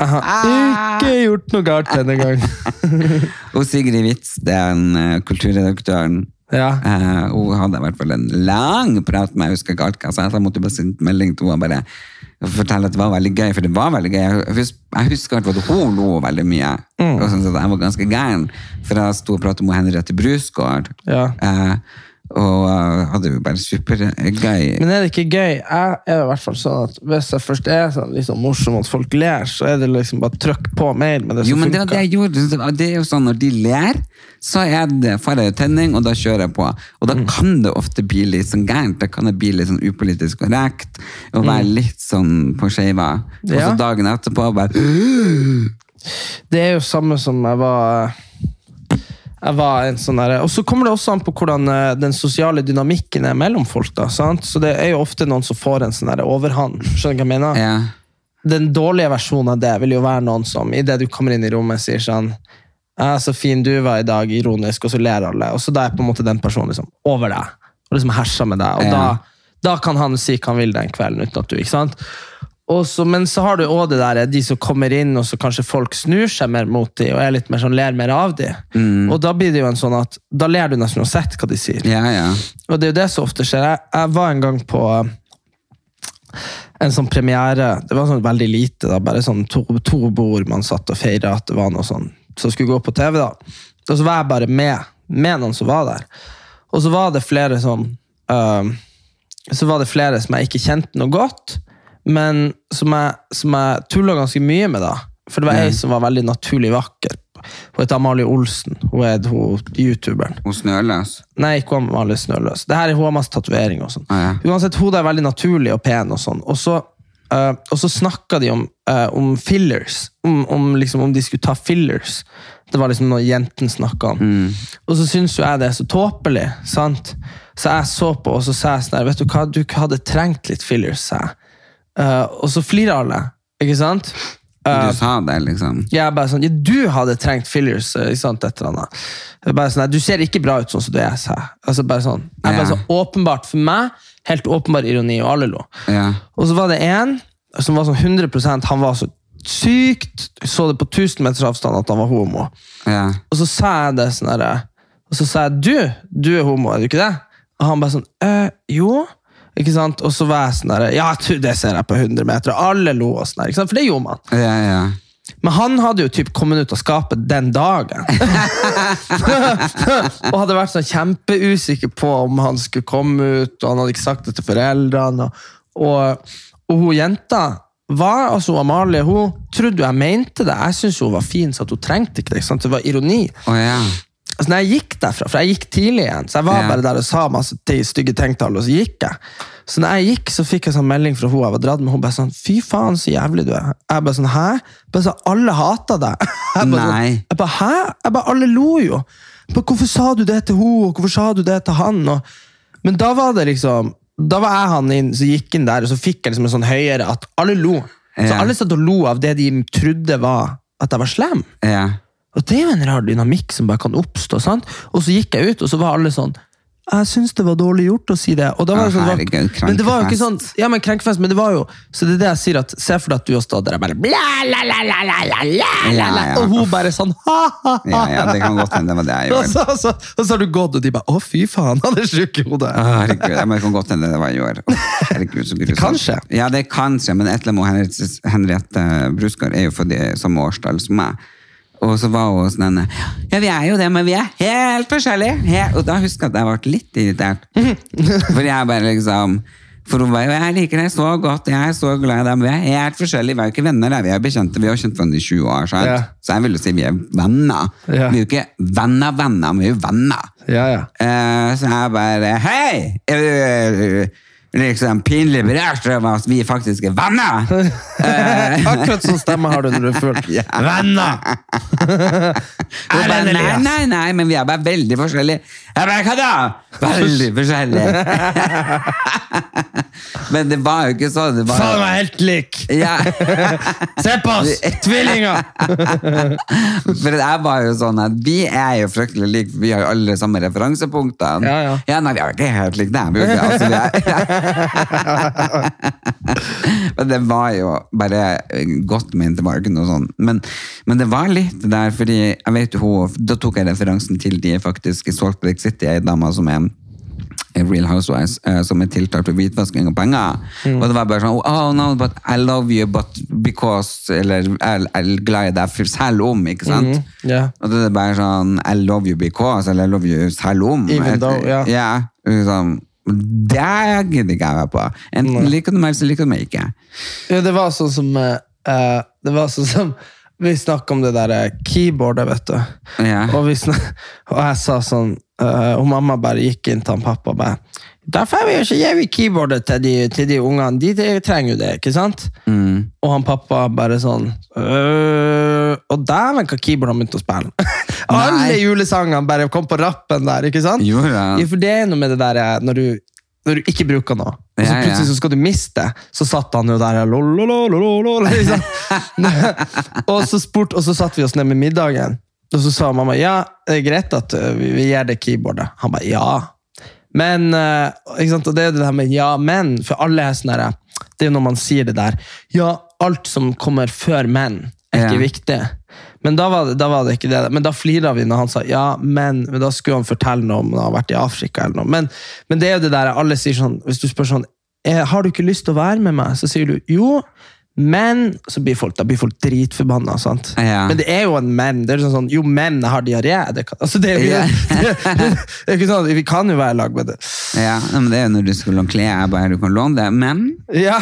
Ikke gjort noe galt denne gangen. [laughs] og Sigrid Witzsten, eh, kulturredaktøren, Ja. uh, hun hadde i hvert fall en lang prat med jeg husker ikke alt hva jeg sa, så jeg måtte bare sende melding til henne bare fortelle at det var veldig gøy, for det var veldig gøy. Jeg husker, jeg at hun lo veldig mye, og sånn at jeg var ganske gæren, for jeg sto og pratet med Henriette Brusgaard. Ja. Eh, Og uh, hadde jo bare supergøy. Men er det ikke gøy? Jeg er i hvert fall sånn at Hvis jeg først er sånn liksom morsom at folk ler, så er det liksom bare trykk på mer med det Jo, som men det det jeg gjorde. Det er jo sånn Når de ler, så er det, får jeg tenning, og da kjører jeg på. Og Mm. da kan det ofte bli litt sånn gærent. Da kan det bli litt sånn upolitisk korrekt. Og være litt sånn på skeiva. Og så Mm. Ja. dagen etterpå bare Det er jo samme som jeg var jeg var en sånn der, Og så kommer det også an på hvordan eh, den sosiale dynamikken er mellom folk. da, sant? Så Det er jo ofte noen som får en sånn overhånd. Skjønner du hva jeg mener? Ja. Den dårlige versjonen av det vil jo være noen som idet du kommer inn i rommet, sier sånn ja, 'Så fin du var i dag', ironisk, og så ler alle. Og så da er på en måte den personen liksom over deg og liksom herser med deg. Og Ja. da, da kan han si hva han vil den kvelden uten at du ikke sant? Og så, men så har du òg det der, de som kommer inn, og så kanskje folk snur seg mer mot dem, og er litt mer sånn, ler mer av dem. Og da blir det jo en sånn at da ler du nesten uansett hva de sier. ja, ja. Og det er jo det som ofte skjer. Jeg, jeg var en gang på en sånn premiere. Det var sånn veldig lite, da, bare sånn to, to bord man satt og feira at det var noe sånn som skulle gå på TV. da. Og så var jeg bare med, med noen som var der. Og så var det flere som øh, Så var det flere som jeg ikke kjente noe godt, men som jeg, som jeg tulla ganske mye med, da. For det var ei som var veldig naturlig vakker. Hun heter Amalie Olsen. Hun er hun youtuberen. Hun snøløs. Nei, ikke Amalie snøløs. Det her er hun har masse tatoveringer og sånn. Ah, ja. Uansett, hun er veldig naturlig og pen og sånn. Og så, eh, og så snakka de om, eh, om fillers. Om, om, liksom, om de skulle ta fillers. Det var liksom noe jentene snakka om. Og så syns jo jeg det er så tåpelig, sant. Så jeg så på, og så sa jeg sånn her, vet du hva, du hadde trengt litt fillers, sa jeg. Eh, og så flirer alle, ikke sant? Uh, Du sa det, liksom. jeg bare sånn, ja, Du hadde trengt fillers. eh, Ikke sant, et eller annet. Er bare sånn, «Nei, Du ser ikke bra ut sånn som du er. sa jeg. Altså bare sånn, jeg bare Ja. sånn Åpenbart for meg, helt åpenbar ironi, og alle lo. Ja. Og så var det en som var sånn 100% Han var så sykt Så det på 1000 meters avstand at han var homo. ja. Og så sa jeg det sånn herre Og så sa jeg du, du er homo, er du ikke det? Og han bare sånn øh, jo. Ikke sant? Og så var jeg sånn der, Ja, det ser jeg på 100 meter. Og alle lo og sånn der? For det gjorde man. Ja, ja. Men han hadde jo typ kommet ut av skapet den dagen. [laughs] og hadde vært sånn kjempeusikker på om han skulle komme ut, og han hadde ikke sagt det til foreldrene. Og, og, og hun jenta var, altså Amalie hun trodde jo jeg mente det. Jeg syntes hun var fin, så hun trengte ikke det. ikke sant? Det var ironi. Oh, ja. Altså, når jeg gikk derfra, for jeg gikk tidlig igjen, så jeg var Ja. bare der og sa masse ti- stygge til alle, og så gikk jeg. Så når jeg gikk, så fikk jeg sånn melding fra hun jeg var dratt med. Hun bare sånn 'fy faen, så jævlig du er'. Jeg bare sånn 'hæ?' Bare sånn, Alle hata deg. [laughs] Jeg bare, Nei. Sånn, jeg bare 'hæ?' Jeg bare, Alle lo jo. Jeg bare, 'Hvorfor sa du det til henne, og hvorfor sa du det til han?' Og, men da var det liksom Da var jeg han inn, så gikk inn der, og så fikk jeg liksom en sånn høyere at alle lo. Så alle satt og lo av det de trodde var at jeg var slem. ja. Og Det er jo en rar dynamikk som bare kan oppstå. sant? Og så gikk jeg ut, og så var alle sånn jeg syns det var dårlig gjort å si det. Og da var det sånn, Herregud, men det var jo ikke sånn, ja, men krenkefest, men det var jo Så det er det jeg sier, at se for deg at du har stått der og bare bla, la, la, la, la, la, la, ja, ja. Og hun bare sånn ha-ha! Ja, ja, det kan godt hende det var det jeg gjorde. Og så, har du gått, og de bare å, fy faen, han er sjuk i hodet. Herregud, ja, men det kan godt hende det var jeg gjorde. Herregud, så blir det kanskje. Sånn. Ja, det kanskje, men Etlemo Henriette Henriette Brusgaard er jo for de samme årstall som meg. Og så var hun sånn Ja, vi er jo det, men vi er helt forskjellige. He- og da husker jeg at jeg ble litt irritert. For jeg bare liksom For hun var jo Jeg liker deg så godt, jeg er så glad i deg, men vi er helt forskjellige. Vi er jo ikke venner, vi er bekjente, vi har kjent hverandre i 20 år. Ja. Så jeg ville si vi er venner. Ja. Vi er jo ikke venner-venner, vi er jo venner. Ja, ja. Eh, så jeg bare Hei! Eh, Liksom pinlig berørt over at vi faktisk er venner! [laughs] Akkurat sånn stemme har du når du er full. [laughs] Ja. Venner! [laughs] Bare, nei, nei, nei, men vi er bare veldig forskjellige. Jeg bare, hva da? Veldig forskjellige. Men det var jo ikke sånn. Det var, Faen meg helt lik! ja. [laughs] Se på oss! [laughs] Tvillinger! [laughs] For jeg var jo sånn at vi er jo fryktelig like, vi har jo alle samme referansepunkter. Ja, ja. nei, vi er jo ikke helt like dem. vi er jo ikke, Altså, er, Men det var jo bare godt ment, det var ikke noe sånn. Men, men det var litt der, fordi jeg vet jo hun, da tok jeg referansen til de faktisk i Salt Lake City, ei dame som er Real Housewives, uh, som er tiltak for hvitvasking av penger. Og det var bare sånn Oh no, but I love you, but because Eller jeg er glad i deg selv om, ikke sant? ja. Og det er bare sånn I love you because, eller I love you selv om. Even though, ja. Liksom, det gidder ikke jeg være på. Enten liker du meg, eller så liker du meg ikke. Ja, det var sånn som eh, Det var sånn som Vi snakka om det der eh, keyboardet, vet du. Ja. Og, vi snak, og jeg sa sånn eh, Og mamma bare gikk inn til han pappa og bare Derfor vi ikke gir vi keyboardet til de, til de ungene. De, de trenger jo det, ikke sant? Og han pappa bare sånn «Øh, Og dæven, hva keyboard han begynte å spille! [laughs] Alle julesangene bare kom på rappen der, ikke sant? Jo? Ja, for det er noe med det der eh, når du, når du ikke bruker noe, og så plutselig så skal du miste, så satt han jo der lolololololo, liksom. [laughs] og, så spurt, og så satt vi oss ned med middagen, og så sa mamma ja, det er greit at øh, vi, vi gir deg keyboardet. Han bare ja. Men, øh, ikke sant? Og det er det der med ja, men, for alle er sånn det er jo når man sier det der, ja, alt som kommer før menn er ikke Ja. viktig. Men da var, det, da var det ikke det. Men da flira vi når han sa ja, men, men da skulle han fortelle noe om han har vært i Afrika. eller noe. Men, men det er jo det der alle sier sånn, hvis du spør sånn eh, Har du ikke lyst til å være med meg? Så sier du jo, men Så blir folk, da blir folk dritforbanna. sant? Ja. Men det er jo en men. Det er sånn, sånn Jo, men jeg har diaré. Det, kan, altså, det, er jo ikke, [laughs] det, er ikke sånn, Vi kan jo være i lag med det. Ja, men det er jo når du skal låne klær, jeg bare du kan låne det, men Ja,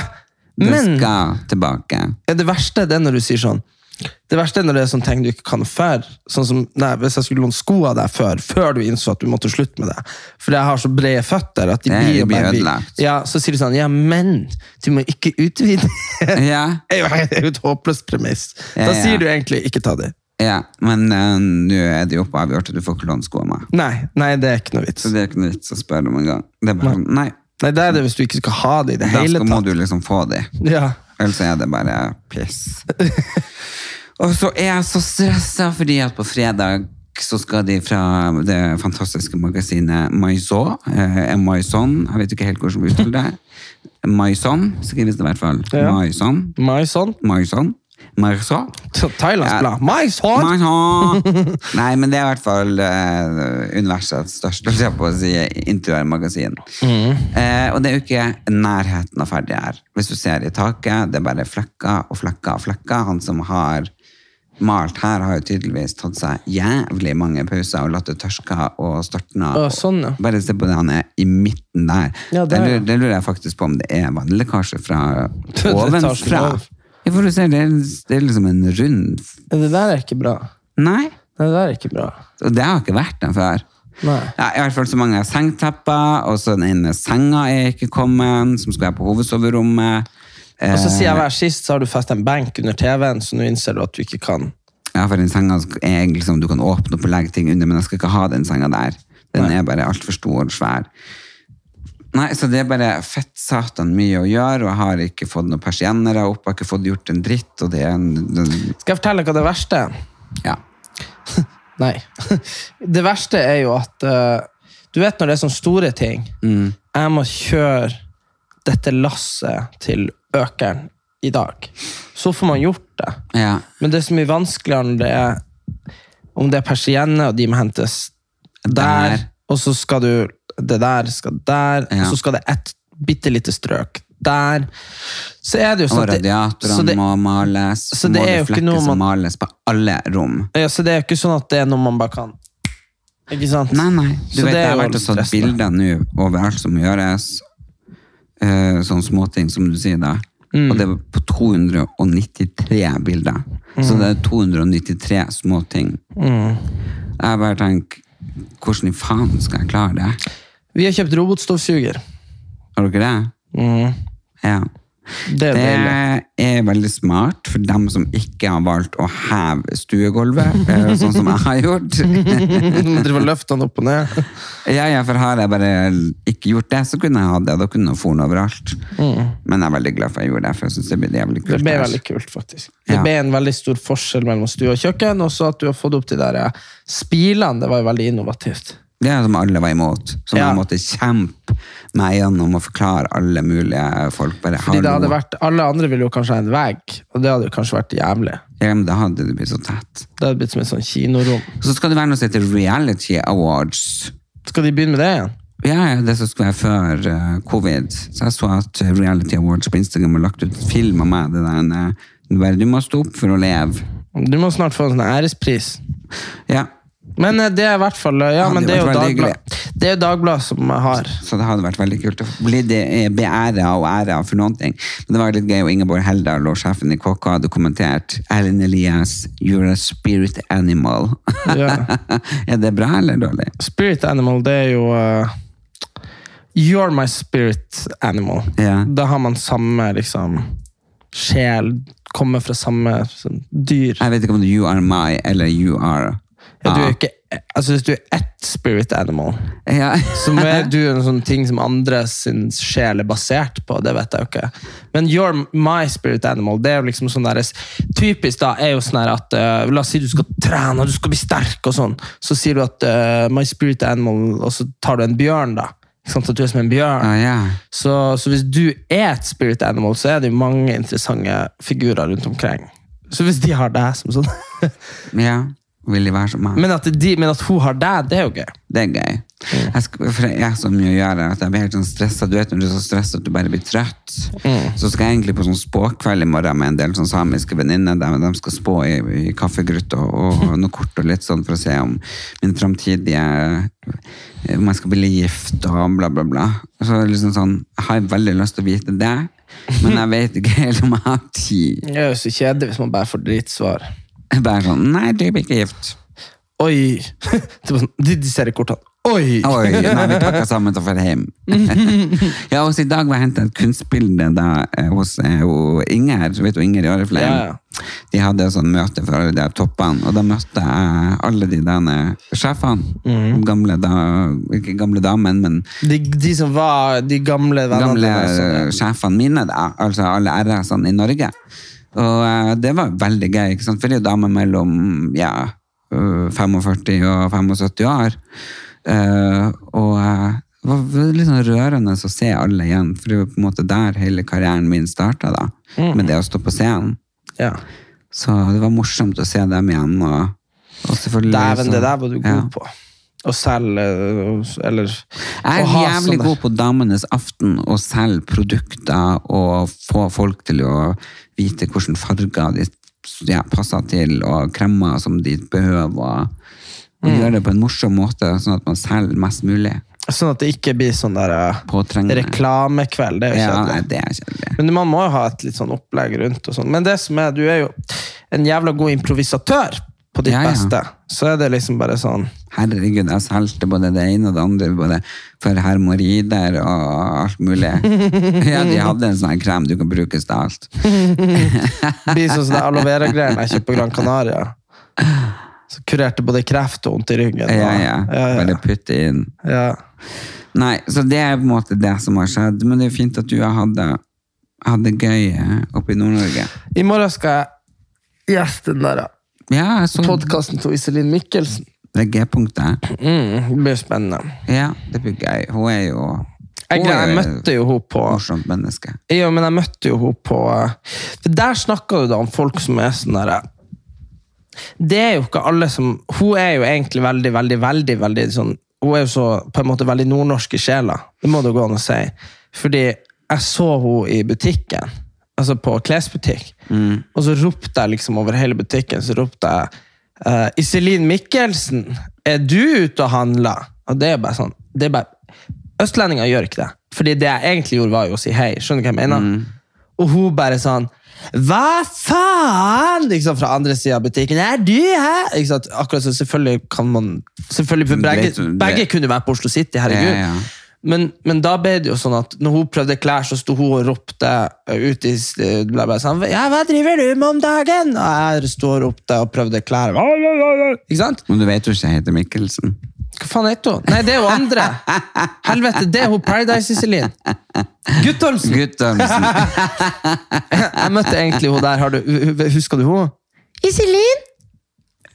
du men skal tilbake. Ja, det verste er det når du sier sånn Det verste er når det er sånne ting du ikke kan før. Sånn som, nei, Hvis jeg skulle låne sko av deg før, før du innså at du måtte slutte med det. For jeg har så brede føtter at de nei, blir, blir ødelagt. Ja, Så sier de sånn Ja, men du må ikke utvide. [laughs] Ja, [laughs] Det er jo et håpløst premiss. Da sier du egentlig ikke ta det. ja, men uh, nå er det jo oppe avgjort at du får ikke låne sko av meg. Nei, nei, det er ikke noe vits. Så det er ikke noe vits å spørre om en gang. Det er bare sånn, nei, Nei, Det er det hvis du ikke skal ha det i det da hele skal, må du liksom få det. Ja. Ellers er det bare piss. Og så er jeg så stressa fordi at på fredag så skal de fra det fantastiske magasinet Maison, eh, Maison, jeg vet ikke helt hvordan vi uttaler det. Maison, skrives det i hvert fall. Ja. Maison, Maison. Maison, Maison. Thailands Ja. blad. [laughs] Nei, men det er i hvert fall eh, universets største, jeg på å si, interiørmagasin. Eh, og det er jo ikke nærheten av ferdig her. Hvis du ser i taket, det er bare flekker og flekker og flekker. Han som har malt her, har jo tydeligvis tatt seg jævlig mange pauser og latt det tørke og størtne. Å, sånn, ja. Bare se på det, han er i midten der. Ja, det, lurer, jeg faktisk på om det er vannlekkasje fra [laughs] ovenfra. For du ser, det er, det er liksom en rund Det der er ikke bra. Nei, Det der er ikke bra. og det har ikke vært den før. Nei. Ja, I hvert fall så mange sengtepper, og så den ene senga er ikke kommet, som skal være på hovedsoverommet. Eh, Og så sier jeg hver sist, så har du festet en benk under TV-en, så nå innser du at du ikke kan. Ja, for den senga er liksom, du kan åpne opp og legge ting under, men jeg skal ikke ha den senga der. Den Nei. er bare altfor stor og svær. Nei, så det er bare fett satan mye å gjøre, og jeg har ikke fått noen persiennere opp, jeg har ikke fått gjort en dritt, og det er en, den, Skal jeg fortelle deg hva det verste er? ja. [laughs] Nei. [laughs] Det verste er jo at uh, Du vet når det er sånne store ting Jeg må kjøre dette lasset til økeren i dag. Så får man gjort det. Ja. Men det er så mye vanskeligere når det er om det er persienne, og de må hentes der, Der. og så skal du Det der skal der, Ja. og så skal det ett bitte lite strøk der. Så er det jo sånn at radiatorene må males, så det må det flekkes og man- males på alle rom. Ja, så det er jo ikke sånn at det er noe man bare kan Ikke sant? Nei, nei. Du Så vet, jeg har vært og tatt bilder nå overalt som gjøres. Uh, sånne småting, som du sier da. Mm. Og det var på 293 bilder. Så Mm. det er 293 småting. Jeg bare tenker, hvordan i faen skal jeg klare det? Vi har kjøpt robotstøvsuger. Har dere det? Mm. Ja. Det Det er veldig smart for dem som ikke har valgt å heve stuegulvet, eh, sånn som jeg har gjort. [laughs] Du driver løfter den opp og ned. Ja, ja, for har jeg bare ikke gjort det, så kunne jeg hatt det. Da kunne jeg foren overalt. Men jeg er veldig glad for jeg gjorde det, for jeg synes det blir jævlig kult. Mm. Det ble veldig kult, faktisk. Det ble en veldig stor forskjell mellom stue og kjøkken, og så at du har fått opp de der eh, spilene, det var jo veldig innovativt. Det er som alle var imot. Som Ja. måtte kjempe meg gjennom og forklare alle mulige folk. Bare, Fordi det hadde vært, Alle andre ville jo kanskje ha en vegg, og det hadde jo kanskje vært jævlig. Ja, men da hadde det blitt så tett. Det hadde blitt som et sånn kinorom. Så skal det være noe som heter Reality Awards. Skal de begynne med det igjen? Ja, det som skulle være før uh, covid. Så jeg så at Reality Awards på Instagram har lagt ut film av meg. Det der, eh, du må stå opp for å leve. Du må snart få en sånn ærespris. Ja, Men eh, det er i hvert fall Ja, men det er jo vært Dagblad. Som har Så det hadde vært veldig kult å bli det- beæra og æra for noen ting. Men det var litt gøy, og Ingeborg Heldal og sjefen i KK hadde kommentert Erlend Elias, you're a spirit animal. Ja. [laughs] er det bra eller dårlig? Spirit animal, det er jo uh, You're my spirit animal. Ja. Da har man samme liksom sjel, kommer fra samme sånn, dyr. Jeg vet ikke om det er you are my eller you are Ja, du er Ah. ikke, altså Hvis du er ett spirit animal, Ja. [laughs] så er du en sånn ting som andres sin sjel er basert på. Det vet jeg jo ikke. Men you're my spirit animal, det er jo liksom sånn der, typisk da, er jo sånn at uh, La oss si du skal trene og du skal bli sterk, og sånn. Så sier du at uh, my spirit animal, og så tar du en bjørn, da. Sant, at du er som en bjørn. Ah, ja. Så, så hvis du er et spirit animal, så er det jo mange interessante figurer rundt omkring. Så hvis de har deg som sånn [laughs] ja. Vil de være som meg? men, at de, men at hun har deg, det er jo gøy. Det er gøy. Jeg, for jeg så mye å gjøre at jeg blir helt sånn stressa. Du vet når du er så stressa at du bare blir trøtt. Så skal jeg egentlig på sånn spåkveld i morgen med en del sånn samiske venninner. der De skal spå i, i kaffegrutt og, og [laughs] noe kort og litt sånn for å se om min framtidige Om jeg skal bli gift og bla, bla, bla. Så liksom sånn, Jeg har veldig lyst til å vite det, men jeg vet ikke helt om jeg har tid. Det er jo så kjedelig hvis man bare får drittsvar. [laughs] Bare sånn Nei, du blir ikke gift. Oi! [laughs] Det var sånn, de, de ser i kortene. Oi! [laughs] Oi, nei, vi pakka sammen og drar hjem. ja, også I dag var jeg hentet et kunstbilde da, eh, hos eh, hun Inger. Vet du Inger i Oriflame? Ja, ja. De hadde sånn møte for alle de toppene, og da møtte jeg alle de derne sjefene. Mm. Gamle da, Ikke gamle damen, men De, de som var de gamle vennene gamle sånn, sjefene mine, da, altså alle RS-ene i Norge. Og eh, det var veldig gøy, ikke sant? for det er jo damer mellom ja, øh, 45 og 75 år. Eh, og eh, det var litt sånn rørende å se alle igjen, for det var på en måte der hele karrieren min starta. Mm. Med det å stå på scenen. Ja. Så det var morsomt å se dem igjen. Og, og selvfølgelig Dæven, det der var du god ja. på. Å selge Eller Jeg er jævlig god på Damenes aften å selge produkter og få folk til å vite hvilke farger de ja, passer til, og kremmer som de behøver. Og, og Mm. gjøre det på en morsom måte, sånn at man selger mest mulig. Sånn at det ikke blir sånn der eh, Påtrengende. reklamekveld. Det er jo Ja, kjedelig. nei, det er kjedelig. Men man må jo ha et litt sånn opplegg rundt. og sånn. Men det som er, du er jo en jævla god improvisatør på ditt Ja, ja. beste. Så er det liksom bare sånn Herregud, jeg solgte både det ene og det andre, både for hermorider og alt mulig. [laughs] Ja, de hadde en sånn krem du kan brukes til alt. Blir [laughs] sånn som det aloe vera-greiene jeg kjøpte på Gran Canaria. Så kurerte både kreft og vondt i ryggen. Ja, ja. ja, Bare ja. putte inn. ja. Nei, så det er på en måte det som har skjedd. Men det er fint at du har hatt det, hatt det gøy eh, oppe i Nord-Norge. I morgen skal jeg gjeste den der Ja, jeg så podkasten til Iselin Mikkelsen. det G-punktet. Mm, det blir spennende. Ja, det blir gøy. Hun er jo Jeg, er jeg møtte jo henne på morsomt menneske. Ja, men jeg møtte jo henne på For Der snakka du da om folk som er sånn derre Det er jo ikke alle som Hun er jo egentlig veldig, veldig, veldig veldig sånn Hun er jo så på en måte veldig nordnorsk i sjela. Det må det gå an å si. Fordi jeg så henne i butikken, altså på klesbutikk, og så ropte jeg liksom over hele butikken så ropte jeg uh, Iselin Mikkelsen, er du ute og handler? Og det er bare sånn det er bare, Østlendinger gjør ikke det. Fordi det jeg egentlig gjorde, var jo å si hei. Skjønner du hva jeg mener? Og hun bare sånn Hva faen?! Liksom fra andre sida av butikken. Er du her?! Ikke sant? Akkurat så selvfølgelig kan man Selvfølgelig, begge, begge kunne være på Oslo City, herregud. Ja, ja. Men, men da ble det jo sånn at når hun prøvde klær, så sto hun og ropte ut i bla ble bare sånn, Ja, hva driver du med om dagen? Og jeg sto og ropte og prøvde klær. Ikke sant? Men du vet jo ikke jeg heter Mikkelsen. Hva faen heter hun? Nei, det er hun andre. Helvete, det er hun Paradise-Iselin. Guttormsen! Guttormsen. [laughs] Jeg møtte egentlig hun der. Har du, husker du hun? Iselin?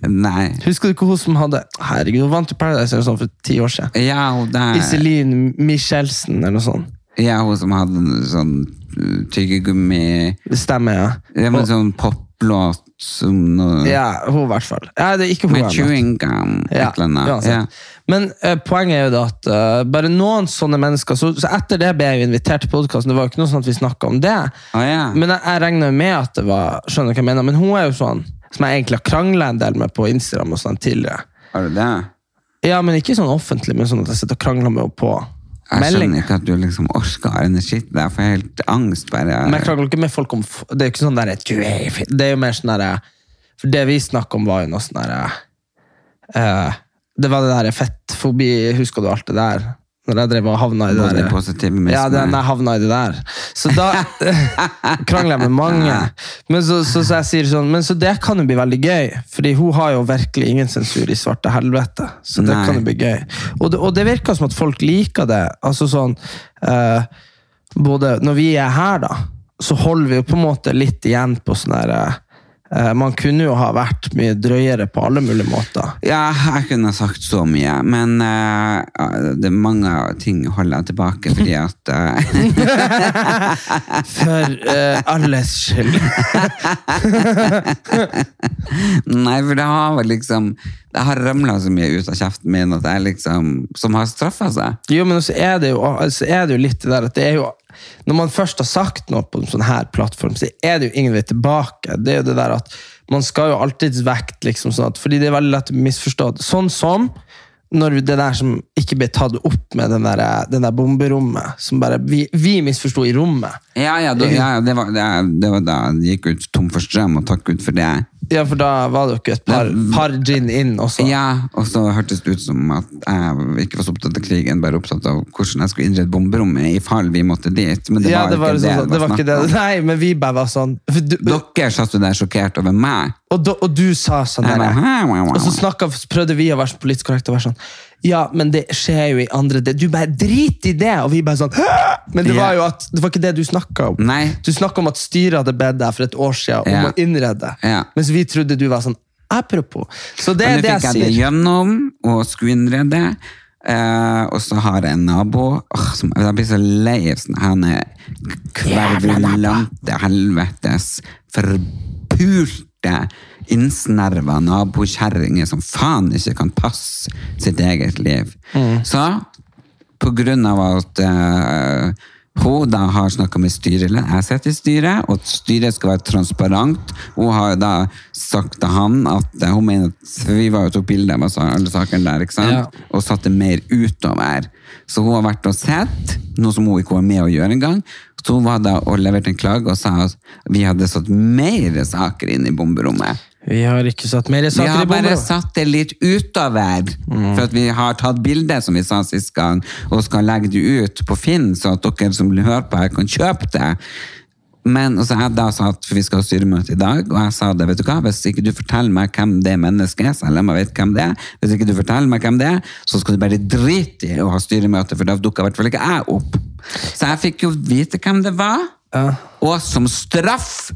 Nei. Husker du ikke hun som hadde Herregud, hun vant til Paradise eller sånn for ti år siden. Ja, hun der. Iselin Michelsen eller noe sånt. Ja, hun som hadde sånn uh, tyggegummi Det stemmer, ja. Det var en sånn poplåt som noe Ja, hun i hvert fall. Ja, det er ikke hun Med chewing gum. Ja, et eller annet. Ja. Men uh, poenget er jo da at uh, bare noen sånne mennesker Så, så etter det ble jeg invitert til podkasten. Det var jo ikke noe sånn at vi snakka om det. Oh, ja. Men jeg, jeg regner jo med at det var Skjønner du hva jeg mener? Men hun er jo sånn som jeg egentlig har krangla en del med på Instagram og sånn tidligere. Har du det? Ja, men ikke sånn offentlig, men sånn at jeg sitter og krangler med henne på Jeg skjønner ikke at du liksom orker all shit der, det. Jeg har helt angst bare. Men jeg krangler ikke med folk om Det er jo ikke sånn der du er fin. Det er jo mer sånn derre For det vi snakker om, var jo noe sånn derre uh, Det var det der fettfobi, husker du alt det der? Når jeg drev og havna i det der Ja, den jeg havna i det der. Så da [laughs] krangler jeg med mange. Men så, så, så jeg sier sånn Men så det kan jo bli veldig gøy, Fordi hun har jo virkelig ingen sensur i svarte helvete. Så det Nei. kan jo bli gøy. Og det, og det virker som at folk liker det. Altså sånn eh, både Når vi er her, da, så holder vi jo på en måte litt igjen på sånn der eh, Man kunne jo ha vært mye drøyere på alle mulige måter. Ja, jeg kunne sagt så mye, men uh, det er mange ting holder jeg tilbake fordi at uh... [laughs] For uh, alles skyld. [laughs] Nei, for det har vel liksom Det har ramla så mye ut av kjeften min at jeg liksom Som har straffa seg. Jo, men så er, det jo, så er det jo litt det der at det er jo Når man først har sagt noe på en sånn her plattform, så er det jo ingen vei tilbake. Det er jo det der at Man skal jo alltids vekt, liksom, sånn at, fordi det er veldig lett å misforstå. Sånn som når det der som ikke ble tatt opp med den der, den der bomberommet, som bare vi, vi misforsto i rommet. Ja, ja, da, ja ja, det, var, det, det var da jeg gikk ut tom for strøm, og takk Gud for det. Ja, for da var det jo ikke et par, par gin inn også. Ja, Og så hørtes det ut som at jeg ikke var så opptatt av krigen, bare opptatt av hvordan jeg skulle innrede bomberommet i fall vi måtte dit. Men det Ja, var det var, ikke sånn, det det var ikke det. Nei, men vi bare var sånn du, Dere satt jo der sjokkert over meg. og, do, og du sa sånn der. Og så snakket, prøvde vi å være så politisk korrekte og være sånn Ja, men det skjer jo i andre del. Du bare drit i det! Og vi bare sånn «Hæ?» Men det var jo at, det var ikke det du snakka om. Nei. Du snakka om at styret hadde bedt deg for et år siden om Ja. å innrede. Ja. Mens vi trodde du var sånn apropos. Så det er det jeg sier. Men nå fikk jeg det gjennom og skulle innrede. Uh, og så har jeg en nabo oh, som, Jeg blir så lei av Han er kvervulante helvetes forpulte innsnerva nabokjerringer som faen ikke kan passe sitt eget liv. Så på grunn av at uh, hun da har snakka med styret, jeg sitter i styret, og styret skal være transparent. Hun har da sagt til han at eh, hun mener at Vi var jo tok bilder av alle sakene der, ikke sant? Ja. og satte mer utover. Så hun har vært og sett, noe som hun ikke var med å gjøre engang. Så hun var da og leverte en klage og sa at vi hadde satt mer saker inn i bomberommet. Vi har ikke satt mer Vi har bare bomber. satt det litt utover, for at vi har tatt bilder, som vi sa sist gang, og skal legge det ut på Finn, så at dere som hører på her, kan kjøpe det. Men og så jeg da sa at for vi skal ha styremøte i dag, og jeg sa det, vet du hva, hvis ikke du forteller meg hvem det mennesket er, selv om jeg vet hvem det er, hvis ikke du forteller meg hvem det er, så skal du bare drite i å ha styremøte, for da dukker i hvert fall ikke jeg opp. Så jeg fikk jo vite hvem det var, og som straff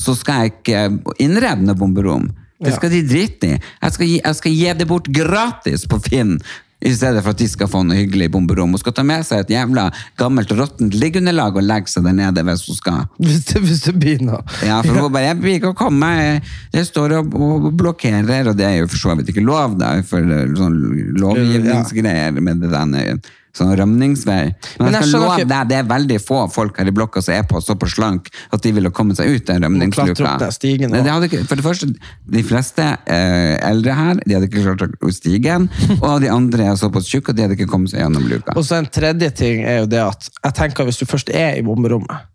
så skal jeg ikke innrevne bomberom. Det skal de drite i. Jeg skal, gi, jeg skal gi det bort gratis på Finn, i stedet for at de skal få noe hyggelig bomberom. Hun skal ta med seg et jævla gammelt råttent liggeunderlag og legge seg der nede hvis hun skal. Hvis det, hvis det begynner. Ja, for hun [laughs] bare, jeg vil ikke komme, jeg står og, og blokkerer, og det er jo for så vidt ikke lov da, for sånn lovgivningsgreier med det der, sånn rømningsvei. Men, Men jeg jeg skal love deg, det er veldig få folk her i blokka som er på såpass slank at de ville komme seg ut den rømningsluka. for det første, de fleste eh, eldre her, de hadde ikke klart å stigen, [laughs] og de andre er såpass tjukke at de hadde ikke kommet seg gjennom luka. Og så en tredje ting er jo det at jeg tenker hvis du først er i bomberommet,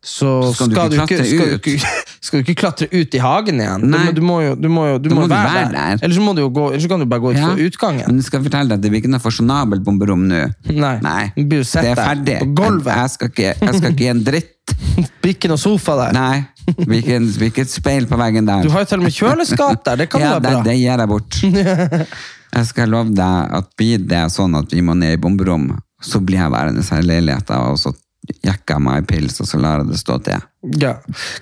så Skal skal, du du ikke ikke, klatre skal, du ut? [laughs] skal du ikke klatre ut i hagen igjen. Du, Nei. du må jo, du må jo du må må være, være der. der. Ellers så må du gå, eller så kan du bare gå ut Ja. for utgangen. Men jeg skal fortelle deg at det blir ikke noe fasjonabelt bomberom nå. Nei. Nei. det er ferdig. på gulvet. Jeg skal ikke, jeg skal ikke gi en dritt. [laughs] Blir ikke noe sofa der. Nei, det blir ikke, ikke et speil på veggen der. Du har jo til og med kjøleskap der, det kan ja, være bra. det, det gir jeg bort. [laughs] Jeg skal love deg at blir det sånn at vi må ned i bomberom, så blir jeg værende her i leiligheten, jeg meg en pils, og så lar jeg det stå til. Ja.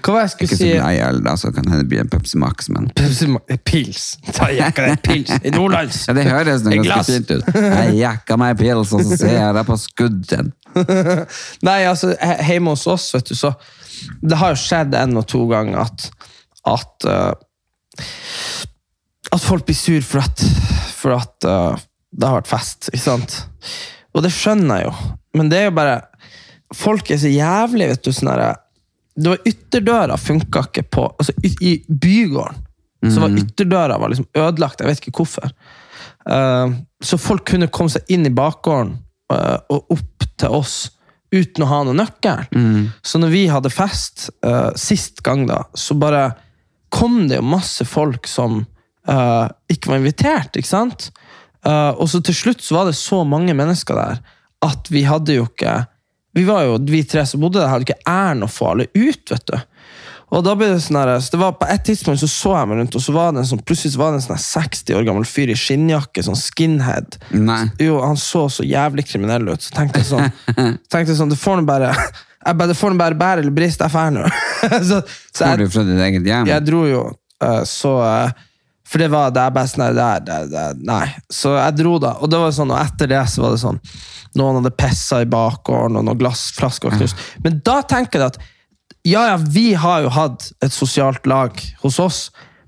Hva var jeg skulle Ikke så si? glad i øl, da, så kan det bli en Pepsi Max, men Pepsi Ma- Pils. Ta jekka deg pils i Nordlands. ja, det høres noe ganske fint ut. Jeg jekker meg pils, og så ser jeg deg på skudden. [laughs] Nei, altså, hjemme hos oss, vet du, så Det har jo skjedd en og to ganger at at, uh, at folk blir sur for at, for at uh, det har vært fest, ikke sant? Og det skjønner jeg jo, men det er jo bare Folk er så jævlig, vet du, sånn Det var ytterdøra funka ikke på altså, I bygården. Så var ytterdøra var liksom ødelagt. Jeg vet ikke hvorfor. Uh, så folk kunne komme seg inn i bakgården uh, og opp til oss uten å ha noen nøkkel. Så når vi hadde fest uh, sist gang, da, så bare kom det jo masse folk som ikke var invitert, ikke sant? Og så til slutt så var det så mange mennesker der at vi hadde jo ikke Vi var jo, vi tre som bodde der, hadde ikke æren å få alle ut, vet du. Og da ble det sånn her, så det var På et tidspunkt så så jeg meg rundt, og så var det en sånn, plutselig så var det en sånn 60 år gammel fyr i skinnjakke, sånn skinhead. Nei. Jo, han så så jævlig kriminell ut. Så tenkte jeg sånn, [laughs] tenkte jeg sånn det får nå bare jeg bare, Det får bare bære eller briste, jeg drar nå. [laughs] så, så Får du jeg, fra ditt eget hjem? jeg dro jo, eh, så eh, For det var det er best Nei. det det det Nei. Så jeg dro, da. Og det var sånn, og etter det så var det sånn Noen hadde pissa i bakgården, og noen glassflasker var knust. Men da tenker jeg at ja, ja, vi har jo hatt et sosialt lag hos oss,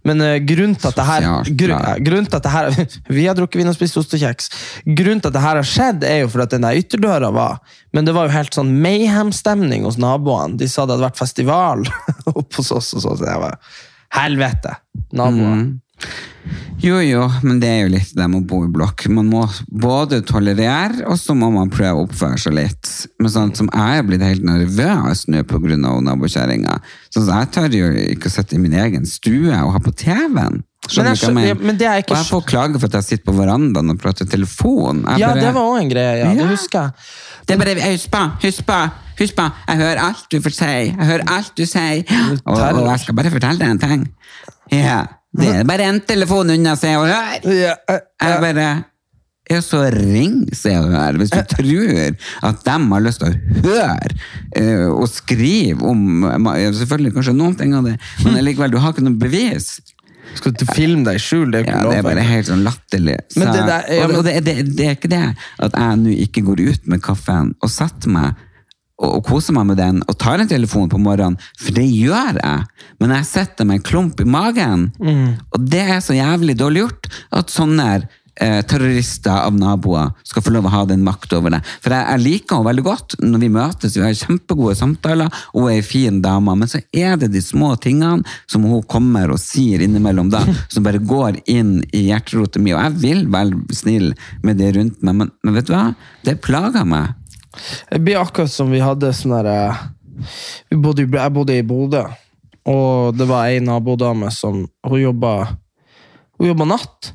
men eh, grunnen til at det her, Sosialt grunn, grunnen til at det her [laughs] Vi har drukket vin og spist ost og kjeks. Grunnen til at det her har skjedd, er jo fordi at den der ytterdøra var Men det var jo helt sånn mayhem-stemning hos naboene. De sa det hadde vært festival [laughs] oppe hos oss, og så, så jeg var Helvete! Naboer. Jo, jo, men det er jo litt det med å bo i blokk. Man må både tolerere, og så må man prøve å oppføre seg litt. Men sånn som jeg er blitt helt nervøs nå av nabokjerringa. Sånn så jeg tør jo ikke å sitte i min egen stue og ha på TV-en. Skjønner du hva jeg ja, mener? men det er ikke Og jeg får klage for at jeg sitter på verandaen og prater telefon. Jeg Ja, bare- det var òg en greie. Ja, Ja. Det husker jeg. det er bare, husk på, husk på, husk på, jeg hører alt du får si, jeg hører alt du sier, og, og jeg skal bare fortelle deg en ting. Ja, det er bare en telefon unna se og hør. Eh, Jeg bare, ja, så ring se og hør, hvis du tror at de har lyst til å høre eh, og skrive om, selvfølgelig kanskje noen ting av det, men likevel, du har ikke noe bevis. Skal du filme deg i skjul? Det er jo Ja, lov. det er bare helt sånn latterlig. Så, det der- ja, men- og det, det, det er ikke det at jeg nå ikke går ut med kaffen og setter meg og, og koser meg med den og tar en telefon på morgenen, for det gjør jeg. Men jeg setter meg en klump i magen, Mm. og det er så jævlig dårlig gjort at sånne eh, terrorister av naboer skal få lov å ha den makt over det. For jeg, jeg liker henne veldig godt når vi møtes, vi har kjempegode samtaler, og hun er ei fin dame, men så er det de små tingene som hun kommer og sier innimellom da, [laughs] som bare går inn i hjerterotet mitt. og jeg vil være snill med det rundt meg, men, men vet du hva? Det plager meg. Det blir akkurat som vi hadde sånn derre bodde, Jeg bodde i Bodø, og det var ei nabodame som Hun jobba Hun jobba natt,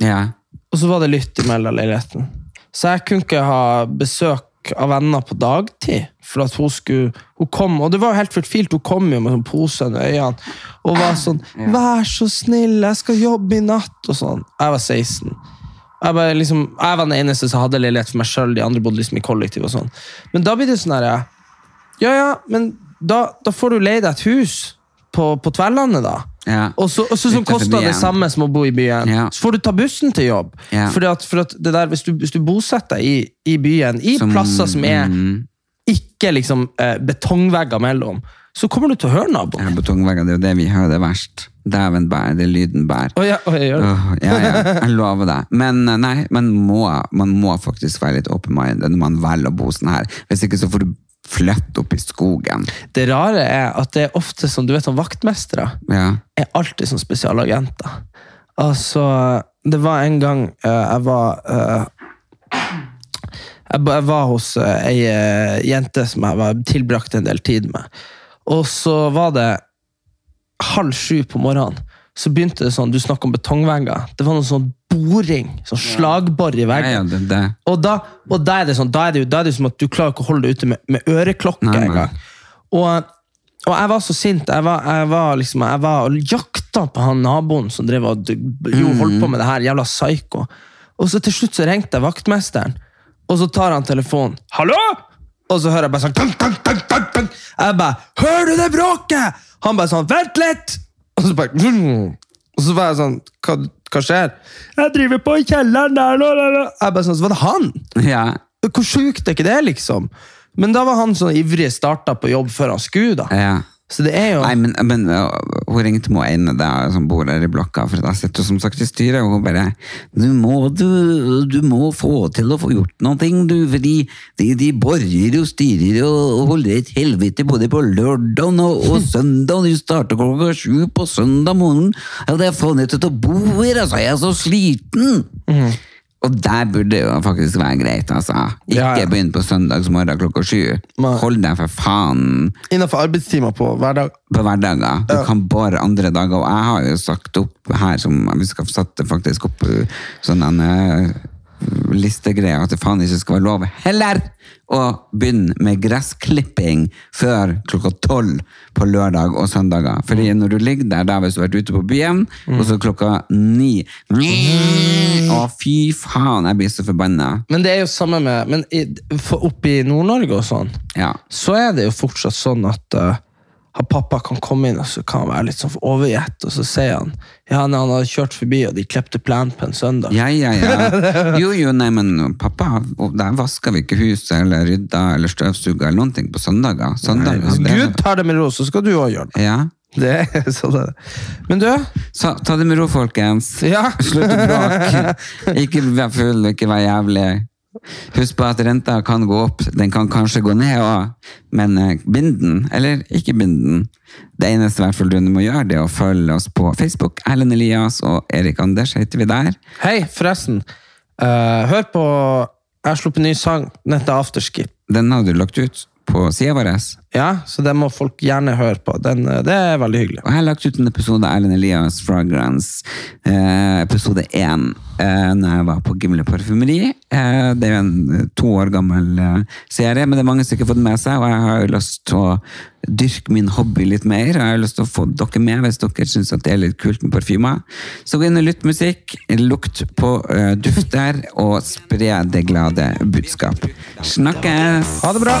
Ja. og så var det lytt i leiligheten. Så jeg kunne ikke ha besøk av venner på dagtid. For at hun skulle Hun kom, og det var jo helt fortvilt, hun kom jo med sånn pose under øynene og var sånn 'Vær så snill, jeg skal jobbe i natt', og sånn. Jeg var 16. Jeg, liksom, jeg var den eneste som hadde leilighet for meg sjøl, de andre bodde liksom i kollektiv. og sånn. Men da blir det sånn her Ja, ja, men da, da får du leie deg et hus på, på Tverlandet, da. Ja. Og så, og så som koster det samme som å bo i byen. Ja. Så får du ta bussen til jobb. Ja. Fordi at, for at det der, hvis, du, hvis du bosetter deg i, i byen, i Som- plasser som er Mm. Ikke liksom eh, betongvegger mellom, så kommer du til å høre naboen. Ja, Betongvegger, det er jo det vi hører det er verst. Dæven bær, det lyden bær. Oh, ja, oh, jeg gjør det. Oh, ja, ja, jeg lover deg. Men eh, nei, man må, man må faktisk være litt open-minded når man velger å bo sånn her. Hvis ikke så får du flytte opp i skogen. Det rare er at det er ofte som du vet om vaktmestere. Ja. er alltid som spesialagenter. Altså, det var en gang uh, jeg var eh, jeg, var hos eh, ei eh, jente som jeg var tilbrakte en del tid med. Og så var det halv sju på morgenen. Så begynte det sånn, Du snakker om betongvegger. Det var noe sånn boring. sånn Slagbor i veggen. ja, det. Og, da, og da er det sånn, da er det, jo, da er det som at du klarer ikke å holde deg ute med, med øreklokke engang. Og, og jeg var så sint. Jeg var, jeg var liksom, jeg var og jakta på han naboen som drev og jo, holdt på med det her. Jævla psyko. Og så til slutt så ringte jeg vaktmesteren, og så tar han telefonen. Hallo? Og så hører jeg bare sånn tang, tang, tang, tang, tang. Jeg bare Hører du det bråket? Han bare sånn Vent litt! Og så bare vroom. Og så var jeg sånn Hva, hva skjer? Jeg driver på i kjelleren der nå. Jeg bare sånn, Så var det han? Ja. Hvor sjukt er ikke det, liksom? Men da var han sånn ivrig starta på jobb før han skulle. da. Ja. Så det er jo Nei, men, men hun ringte meg ene da, som bor der i blokka, for jeg sitter som sagt i styret, og hun bare du må, du, du må få til å få gjort noe, du, fordi de, de borger og styrer og holder et helvete både på lørdag og, og søndag. De starter klokka sju på søndag morgen. Ja, det er faen ikke til å bo her, altså. Jeg er så sliten. Og der burde det jo faktisk være greit, altså. Ikke Ja, ja. begynn på søndagsmorgen klokka sju. Hold deg for faen innenfor arbeidstimer på hverdag. på hverdager. Du kan bare andre dager. Og jeg har jo sagt opp her som Vi skal sette faktisk opp uh, sånn en listegreie at det faen ikke skal være lov heller å begynne med gressklipping før klokka tolv på lørdag og søndager. Fordi når du ligger der, da hvis du har vært ute på byen, og så klokka ni Å, fy faen, jeg blir så forbanna. Men det er jo samme med Men i, oppe i Nord-Norge og sånn, Ja. så er det jo fortsatt sånn at uh, han pappa kan komme inn og så kan han være litt sånn overgitt, og så sier han ja, nei, han hadde kjørt forbi, og de klepte plenen på en søndag. Ja, ja, ja. [laughs] Jo, jo, nei, men pappa, der vasker vi ikke huset eller rydder eller støvsuger eller noen ting på søndager. søndager Hvis det er- Gud tar det med ro, så skal du òg gjøre det. Ja. det er [laughs] sånn det. Men du, Så, ta det med ro, folkens. Ja. Slutt å bråke. [laughs] Ikke vær full, ikke vær jævlig. Husk på at renta kan gå opp, den kan kanskje gå ned òg, men eh, bind den, eller ikke bind den. Det eneste hvert fall du må gjøre, det er å følge oss på Facebook. Erlend Elias og Erik Anders heter vi der. hei, forresten. Uh, hør på Jeg har sluppet ny sang. Den heter Afterskip. Den har du lagt ut på sida vår. Ja, så det må folk gjerne høre på. Den, eh, det er veldig hyggelig. Og jeg har lagt ut en episode av Erlend Elias Fragrance, eh, episode én, eh, når jeg var på Gimle parfymeri. Eh, det er jo en to år gammel eh, serie, men det er mange som ikke har fått med seg, og jeg har jo lyst til å dyrke min hobby litt mer, og jeg har lyst til å få dere med hvis dere syns at det er litt kult med parfymer. Så gå inn og lytt musikk, lukt på eh, dufter, og spre det glade budskap. Snakkes! Ha det bra!